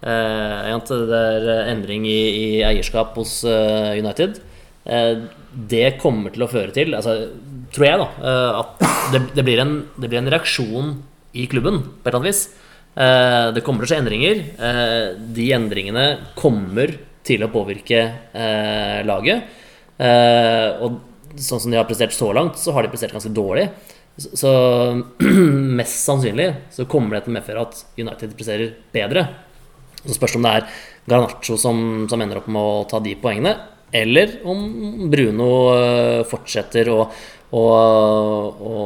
[SPEAKER 3] det er endring i, i eierskap hos eh, United. Eh, det kommer til å føre til, altså, tror jeg, da, eh, at det, det, blir en, det blir en reaksjon i klubben, på et eller annet vis. Eh, det kommer til å skje endringer. Eh, de endringene kommer til å påvirke eh, laget. Eh, og sånn som de har prestert så langt, så har de prestert ganske dårlig. Så [CLEARS THROAT] mest sannsynlig så kommer det til å medføre at United presterer bedre. Så spørs det om det er Garnaccio som, som ender opp med å ta de poengene, eller om Bruno eh, fortsetter å, å, å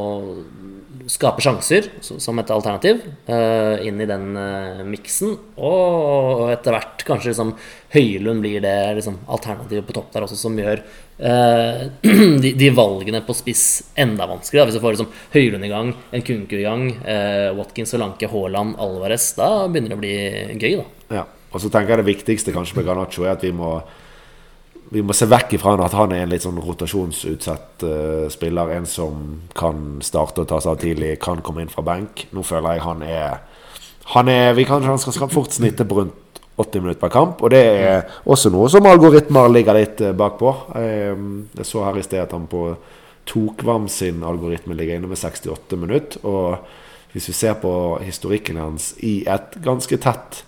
[SPEAKER 3] skape sjanser som et alternativ eh, inn i den uh, miksen. Og etter hvert kanskje liksom Høylund blir det liksom, alternativet på topp der også, som gjør eh, [CLEARS THROAT] de, de valgene på spiss enda vanskeligere. Hvis du får liksom, Høylund i gang, en Kunku i gang, eh, Watkins, Solanke, Haaland, Alvarez, da begynner det å bli gøy, da.
[SPEAKER 1] Ja. Og så tenker jeg det viktigste kanskje med Ganacho er at vi må vi må se vekk ifra at han er en litt sånn rotasjonsutsatt uh, spiller. En som kan starte og ta seg av tidlig, kan komme inn fra benk. Nå føler jeg han er Han er Vi kan han skal fort snitte på rundt 80 minutter per kamp. Og det er også noe som algoritmer ligger litt eh, bakpå. Eh, jeg så her i sted at han på Tokvam sin algoritme ligger inne med 68 minutter. Og hvis vi ser på historikken hans i et ganske tett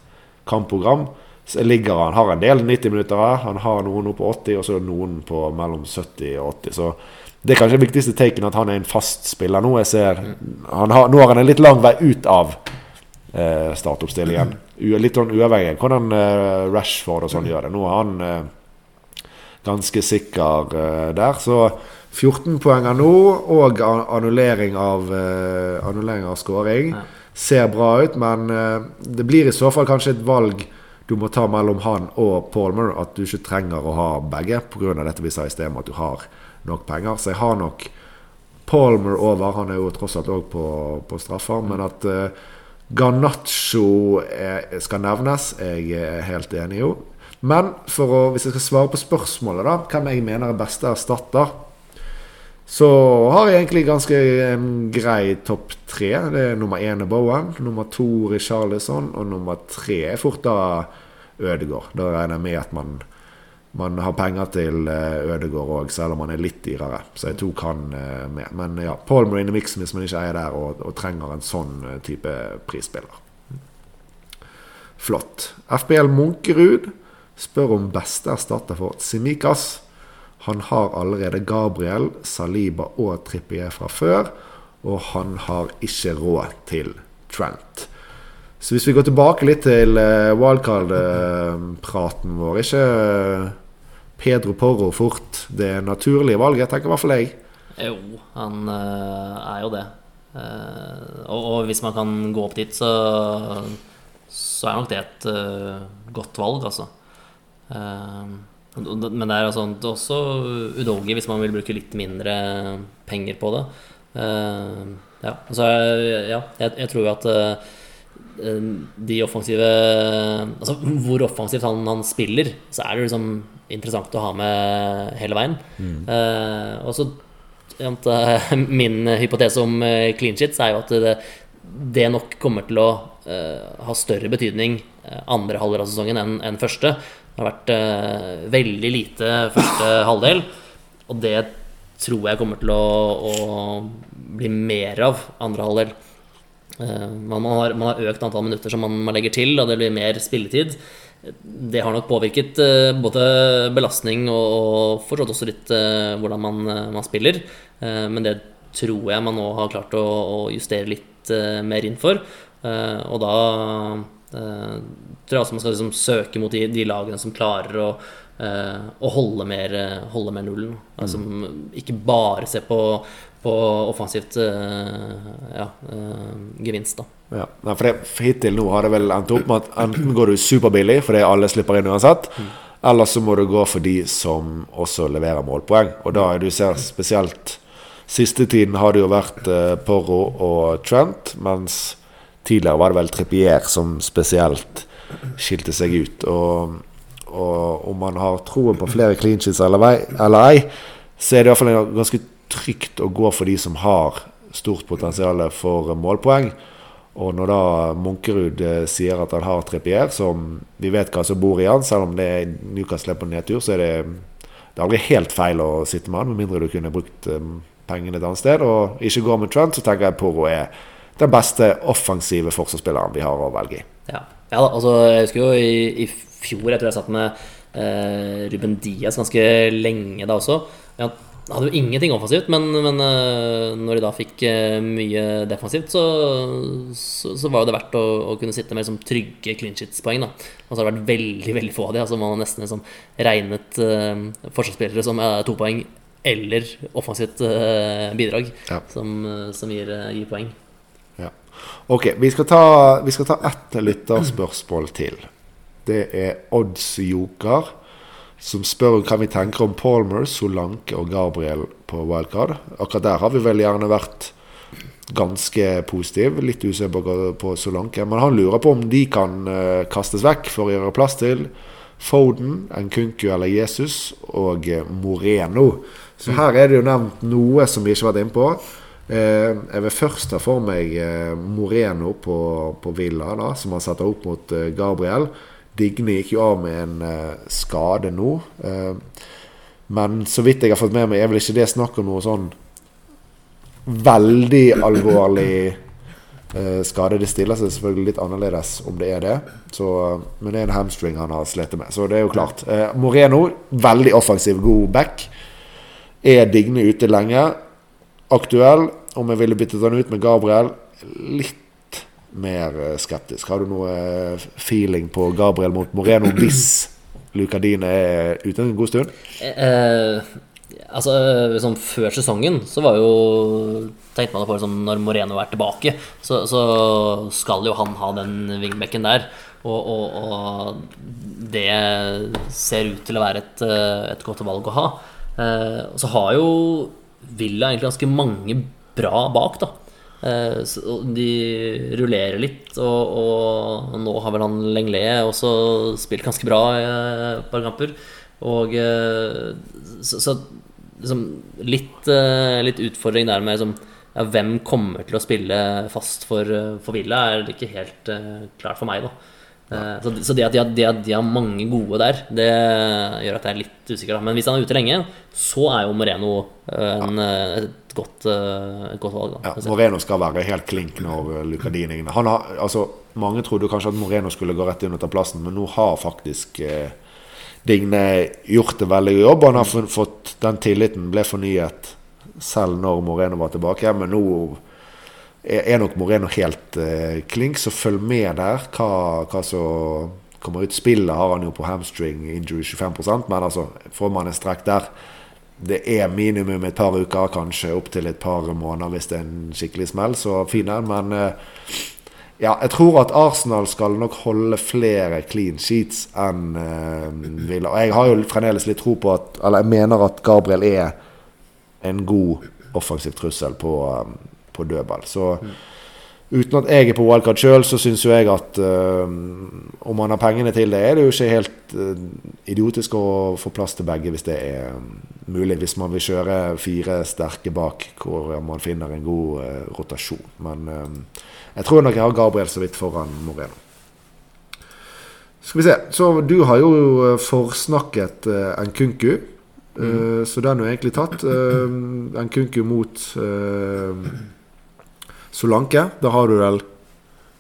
[SPEAKER 1] kampprogram, så ligger han har en del 90 minutter her. Han har noen oppe på 80, og så noen på mellom 70 og 80. Så det er kanskje det viktigste taken at han er en fast spiller nå. Jeg ser, har, nå har han en litt lang vei ut av eh, startoppstillingen. Litt sånn uavhengig hvordan eh, Rashford og sånn gjør det. Nå er han eh, ganske sikker eh, der. Så 14 poenger nå, og annullering av, annullering av scoring.
[SPEAKER 3] Ja.
[SPEAKER 1] Ser bra ut, men det blir i så fall kanskje et valg du må ta mellom han og Palmer. At du ikke trenger å ha begge pga. dette vi sa i sted, at du har nok penger. Så jeg har nok Palmer over. Han er jo tross alt òg på, på straffer. Men at uh, Garnaccio er, skal nevnes, jeg er helt enig jo. Men å, hvis jeg skal svare på spørsmålet, da, hvem jeg mener er beste erstatter, så har jeg egentlig ganske en grei topp tre. Det er Nummer én er Bowen, nummer to Richarlison, og nummer tre er fort da Ødegaard. Da regner jeg med at man, man har penger til Ødegård Ødegaard òg, selv om han er litt dyrere. Så jeg tok han eh, med. Men ja, Paul Marine the mix hvis man ikke er der og, og trenger en sånn eh, type prisspiller. Flott. FBL Munkerud spør om beste erstatter for Simikas. Han har allerede Gabriel, Saliba og Trippier fra før, og han har ikke råd til Trent. Så hvis vi går tilbake litt til eh, wildcard-praten vår Ikke eh, Pedro Porro fort det naturlige valget, tenker i hvert fall jeg.
[SPEAKER 3] Jo, han eh, er jo det. Eh, og, og hvis man kan gå opp dit, så, så er nok det et eh, godt valg, altså. Men det er, altså, også udogi hvis man vil bruke litt mindre penger på det. Ja, altså, ja, jeg, jeg tror jo at de offensive Altså hvor offensivt han, han spiller, så er det liksom interessant å ha med hele veien. Eh, og så eh, [LAUGHS] Min hypotese om eh, clean shits er jo at det, det nok kommer til å uh, ha større betydning andre halvdel av sesongen enn enn første. Det har vært uh, veldig lite første [CLEARS THROAT] halvdel, og det tror jeg kommer til å, å bli mer av andre halvdel. Man, man, har, man, har, økt antall minutter som man, man, legger til, og det blir mer spilletid. Det har nok påvirket både belastning og, og forstått også litt hvordan man, man spiller. Men det tror jeg man nå har klart å, å justere litt mer inn for. Og da tror jeg også man skal liksom søke mot de, de lagene som klarer å å holde mer, holde mer nullen. Altså, mm. Ikke bare se på, på offensivt uh, ja, uh, gevinst, da.
[SPEAKER 1] Ja. Nei, for, det, for Hittil nå har det vel endt opp med at enten går du superbillig fordi alle slipper inn uansett, mm. eller så må du gå for de som også leverer målpoeng. Og da du ser spesielt Siste tiden har det jo vært Porro og Trent, mens tidligere var det vel Trippier som spesielt skilte seg ut. Og og om man har troen på flere clean sheets eller, eller ei, så er det iallfall ganske trygt å gå for de som har stort potensial for målpoeng. Og når da Munkerud eh, sier at han har Trippier, som vi vet hva som bor i han, selv om det er Newcastle på nedtur, så er det, det er aldri helt feil å sitte med han, med mindre du kunne brukt um, pengene et annet sted. Og ikke går med Trent, så tenker jeg Poro er den beste offensive forsvarsspilleren vi har å velge i.
[SPEAKER 3] Ja, ja altså, jeg husker jo i, i fjor. etter at jeg satt med eh, Ruben Diaz ganske lenge da også. Han hadde jo ingenting offensivt, men, men eh, når de da fikk eh, mye defensivt, så, så, så, var det verdt å, å kunne sitte med liksom, trygge clean shits-poeng. Og så har det vært veldig veldig få av de. Altså Man har nesten liksom, regnet uh, forsvarsspillere som uh, to poeng eller offensivt uh, bidrag ja. som, som gir, gir, poeng.
[SPEAKER 1] Ja. Ok, vi skal ta, vi skal ta ett lytterspørsmål til. Det er Odds-joker som spør hva vi tenker om Palmer, Solanke og Gabriel på wildcard. Akkurat der har vi vel gjerne vært ganske positive. Litt usikker på Solanke. Men han lurer på om de kan uh, kastes vekk for å gjøre plass til Foden, Nkunku eller Jesus og uh, Moreno. Så her er det jo nevnt noe som vi ikke har vært inne på. Uh, jeg vil først ta for meg Moreno på, på Villa, da, som han setter opp mot Gabriel. Digne gikk jo av med en uh, skade nå. Uh, men så vidt jeg har fått med meg, er vel ikke det snakk om noe sånn veldig alvorlig uh, skade. Det stiller seg selvfølgelig litt annerledes om det er det. Så, men det er en hamstring han har slitt med. Så det er jo klart. Moreno, veldig offensiv, god back. Er Digne ute lenge? Aktuell. Om jeg ville byttet han ut med Gabriel? Litt mer eh, skeptisk. Har du noe eh, feeling på Gabriel mot Moreno [CLEARS THROAT] hvis Lucadine er ute en god stund?
[SPEAKER 3] Eh, altså, liksom, Før sesongen så var jo tenkte man på liksom, Når Moreno er tilbake, så, så, skal jo han ha den wingbacken der. Og, og, og, det ser ut til å være et, eh, et godt valg å ha. Eh, så har jo Villa egentlig ganske mange bra bak, da. Eh, de rullerer litt, og, og nå har vel han Lenglet også spilt ganske bra i et par kamper. Og eh, så, så liksom, litt, eh, litt, utfordring der med liksom, ja, hvem kommer til å spille fast for, for Villa, er ikke helt klart for meg. da så, så det at de har, de, har, de har, mange gode der, det gjør at jeg er litt usikker. Da. Men hvis han er ute lenge, så er jo Moreno en, et godt, uh, et godt valg.
[SPEAKER 1] Ja, Moreno skal være helt klink når Lucadini han har, altså, Mange trodde kanskje at Moreno skulle gå rett inn og ta plassen, men nå har faktisk eh, Digne gjort en veldig god jobb. Han har fått den tilliten ble fornyet selv når Moreno var tilbake. Men nå er nok Moreno helt eh, klink, så følg med der. Hva, hva som kommer ut. Spillet har han jo på hamstring injury 25% men altså, får man en strekk der det er minimum et par uker, kanskje opptil et par måneder hvis det er en skikkelig smell. Så fin den. Men eh, ja, jeg tror at Arsenal skal nok holde flere clean sheets enn eh, Villa. Og jeg har jo fremdeles litt tro på at Eller jeg mener at Gabriel er en god offensiv trussel på, um, på dødball. Så mm. Uten at jeg er på wildcard sjøl, så syns jo jeg at uh, om man har pengene til det, er det jo ikke helt uh, idiotisk å få plass til begge hvis det er um, mulig. Hvis man vil kjøre fire sterke bak, hvor man finner en god uh, rotasjon. Men jeg tror nok jeg har Gabriel så vidt foran Moreno. Skal vi se. Så du har jo forsnakket Nkunku. Mm. Så den er jo egentlig tatt. Nkunku mot Solanke. Da har du vel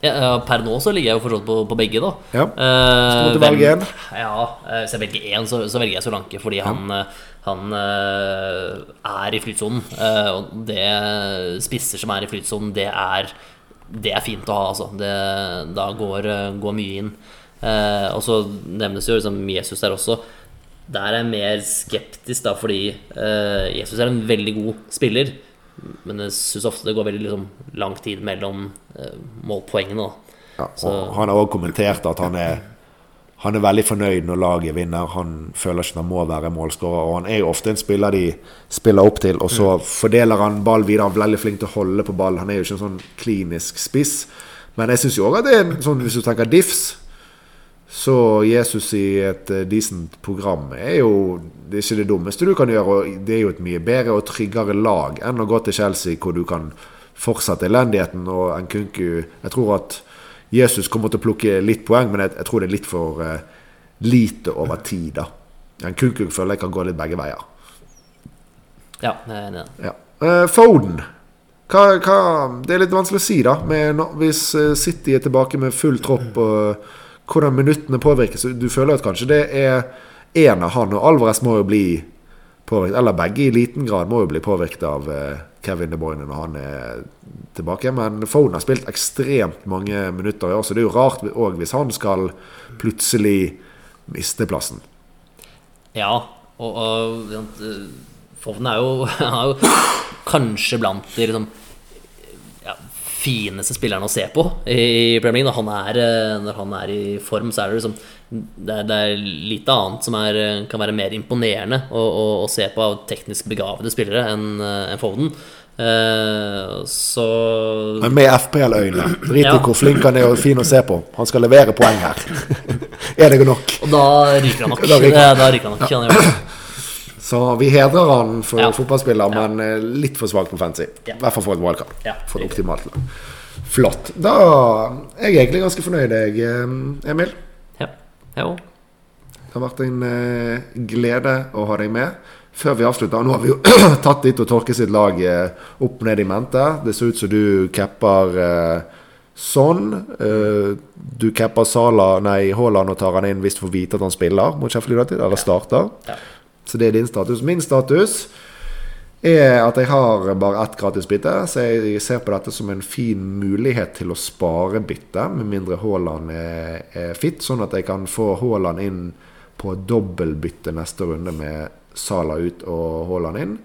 [SPEAKER 3] Ja, ja, per nå så ligger jeg jo forstått på, på begge, da.
[SPEAKER 1] Ja.
[SPEAKER 3] Eh,
[SPEAKER 1] Skal du velge en?
[SPEAKER 3] Ja, eh, hvis jeg velger én, så, så velger jeg Solanke, fordi han, eh, han er i flytsonen. og det spisser som er i flytsonen, det er, det er fint å ha, altså. Det, da går, går mye inn. Og så nevnes jo liksom Jesus der også. Der er jeg mer skeptisk, da, fordi Jesus er en veldig god spiller. Men jeg syns ofte det går veldig liksom, lang tid mellom eh, målpoengene.
[SPEAKER 1] Ja,
[SPEAKER 3] Så-
[SPEAKER 1] Han har også kommentert at han er han er veldig fornøyd når laget vinner. Han føler ikke han må være målskårer. Og han er jo ofte en spiller de spiller opp til, og så fordeler han ball videre. Han er veldig flink til å holde på ball. Han er jo ikke en sånn klinisk spiss. Men jeg syns jo òg at det er sånn hvis du tenker diffs, så Jesus i et eh, decent program er jo Det er ikke det dummeste du kan gjøre, og det er jo et mye bedre og tryggere lag enn å gå til Chelsea, hvor du kan fortsette elendigheten. Og Nkunku Jeg tror at Jesus kommer til å plukke litt poeng, men jeg, jeg tror det er litt for uh, lite over tid. da Nkunku føler jeg kan gå litt begge veier.
[SPEAKER 3] Ja, jeg er enig.
[SPEAKER 1] Ja. Uh, Foden. Hva, hva, det er litt vanskelig å si, da. Med, hvis City er tilbake med full tropp, og hvordan minuttene påvirkes. Du føler at kanskje det er én av han, og Alvarez må jo bli påvirket. Eller begge i liten grad må jo bli påvirket av eh, Kevin De Bruyne når han er tilbake. Men Foden har spilt ekstremt mange minutter i år, så det er jo rart òg hvis han skal plutselig miste plassen.
[SPEAKER 3] Ja, og, og eh, Foden er jo, [LAUGHS] er jo kanskje blant de liksom, fineste spillerne å se på i Premier League. Når han er, eh, når han er i form, så er det liksom det er, det er lite annet som er, kan være mer imponerende å, å, å se på av teknisk begavede spillere enn en Foden. Uh, så
[SPEAKER 1] Men med FPL-øyne. Drit i
[SPEAKER 3] Ja.
[SPEAKER 1] hvor flink han er og fin å se på. Han skal levere poeng her. [LAUGHS] er det nok?
[SPEAKER 3] Og da ryker han nok.
[SPEAKER 1] Ryker han.
[SPEAKER 3] Da ryker han nok. Han gjør det.
[SPEAKER 1] Så vi hedrer han for
[SPEAKER 3] Ja.
[SPEAKER 1] fotballspiller, men eh, litt for svakt på fancy.
[SPEAKER 3] Ja.
[SPEAKER 1] I hvert fall for et wildcard.
[SPEAKER 3] Ja,
[SPEAKER 1] for et optimalt lag. Flott. Da er jeg egentlig ganske fornøyd, jeg, deg, Emil.
[SPEAKER 3] Ja. Jeg òg.
[SPEAKER 1] Det har vært en eh, glede å ha deg med. Før vi avslutter, nå har vi jo [CLEARS THROAT] tatt ditt og Torke sitt lag eh, opp ned i mente. Det ser ut som du capper eh, sånn. Eh, du capper Sala, nei, Haaland og tar han inn hvis du får vite at han spiller mot Sheffield United, eller starter.
[SPEAKER 3] Ja.
[SPEAKER 1] Så det er din status. Min status er at jeg har bare ett gratis bytte, så jeg ser på dette som en fin mulighet til å spare bytte, med mindre Haaland er, er fit, sånn at jeg kan få Haaland inn på dobbeltbytte neste runde med Sala ut og Haaland inn.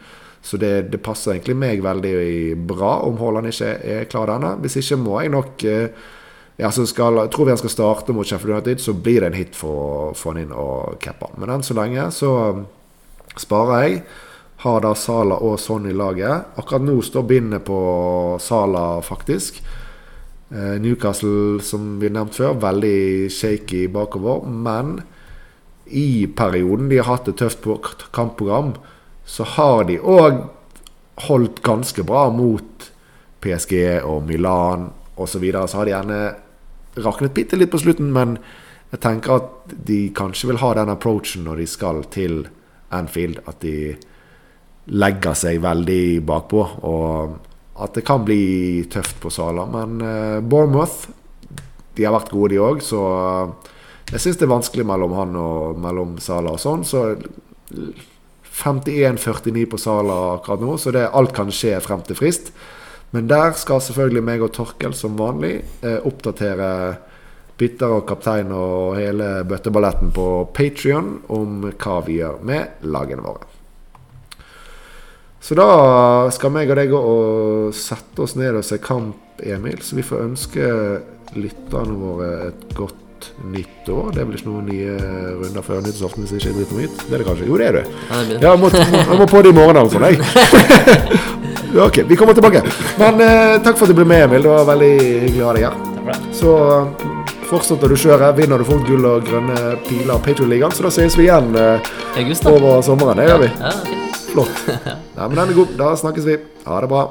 [SPEAKER 1] Så det, det passer egentlig meg veldig bra om Haaland ikke er klar denne. Hvis ikke må jeg nok eh, ja, så skal, Tror vi han skal starte mot Sheffield United, så blir det en hit for å få han inn og cappe han. Men enn så lenge så sparer jeg. Har da Sala og Son i laget. Akkurat nå står bindet på Sala, faktisk. Eh, Newcastle, som vi nevnte før, veldig shaky bakover. Men i perioden de har hatt et tøft kampprogram, så har de òg holdt ganske bra mot PSG og Milan osv. Så, videre. så har de gjerne raknet bitte litt på slutten, men jeg tenker at de kanskje vil ha den approachen når de skal til Anfield. At de legger seg veldig bakpå. Og at det kan bli tøft på Sala. Men eh, Bournemouth de har vært gode, de òg. Så eh, jeg syns det er vanskelig mellom han og mellom Sala og sånn. Så 51-49 på Sala akkurat nå, så det, alt kan skje frem til frist. Men der skal selvfølgelig meg og Torkel som vanlig eh, oppdatere bytter og kaptein og hele bøtteballetten på Patrion om hva vi gjør med lagene våre. Så da skal meg og deg gå og sette oss ned og se kamp, Emil. Så vi får ønske lytterne våre et godt nytt år. Det er vel ikke noen nye runder før nyttårsaften hvis jeg ikke er dritt hit? Det er det kanskje? Jo, det er det.
[SPEAKER 3] Ja, det
[SPEAKER 1] jeg må, jeg må på det i morgen altså. [LAUGHS] Nei. ok, vi kommer tilbake. Men eh, takk for at du ble med, Emil. Det var veldig hyggelig å ha deg her.
[SPEAKER 3] Det.
[SPEAKER 1] Så fortsetter du kjøret, vinner du fort gull og grønne piler av Patriot-ligaen. Så da ses vi igjen eh, over sommeren. Det gjør vi. Flott. [LAUGHS] Nei, men den er god. Da snakkes vi. Ha det bra.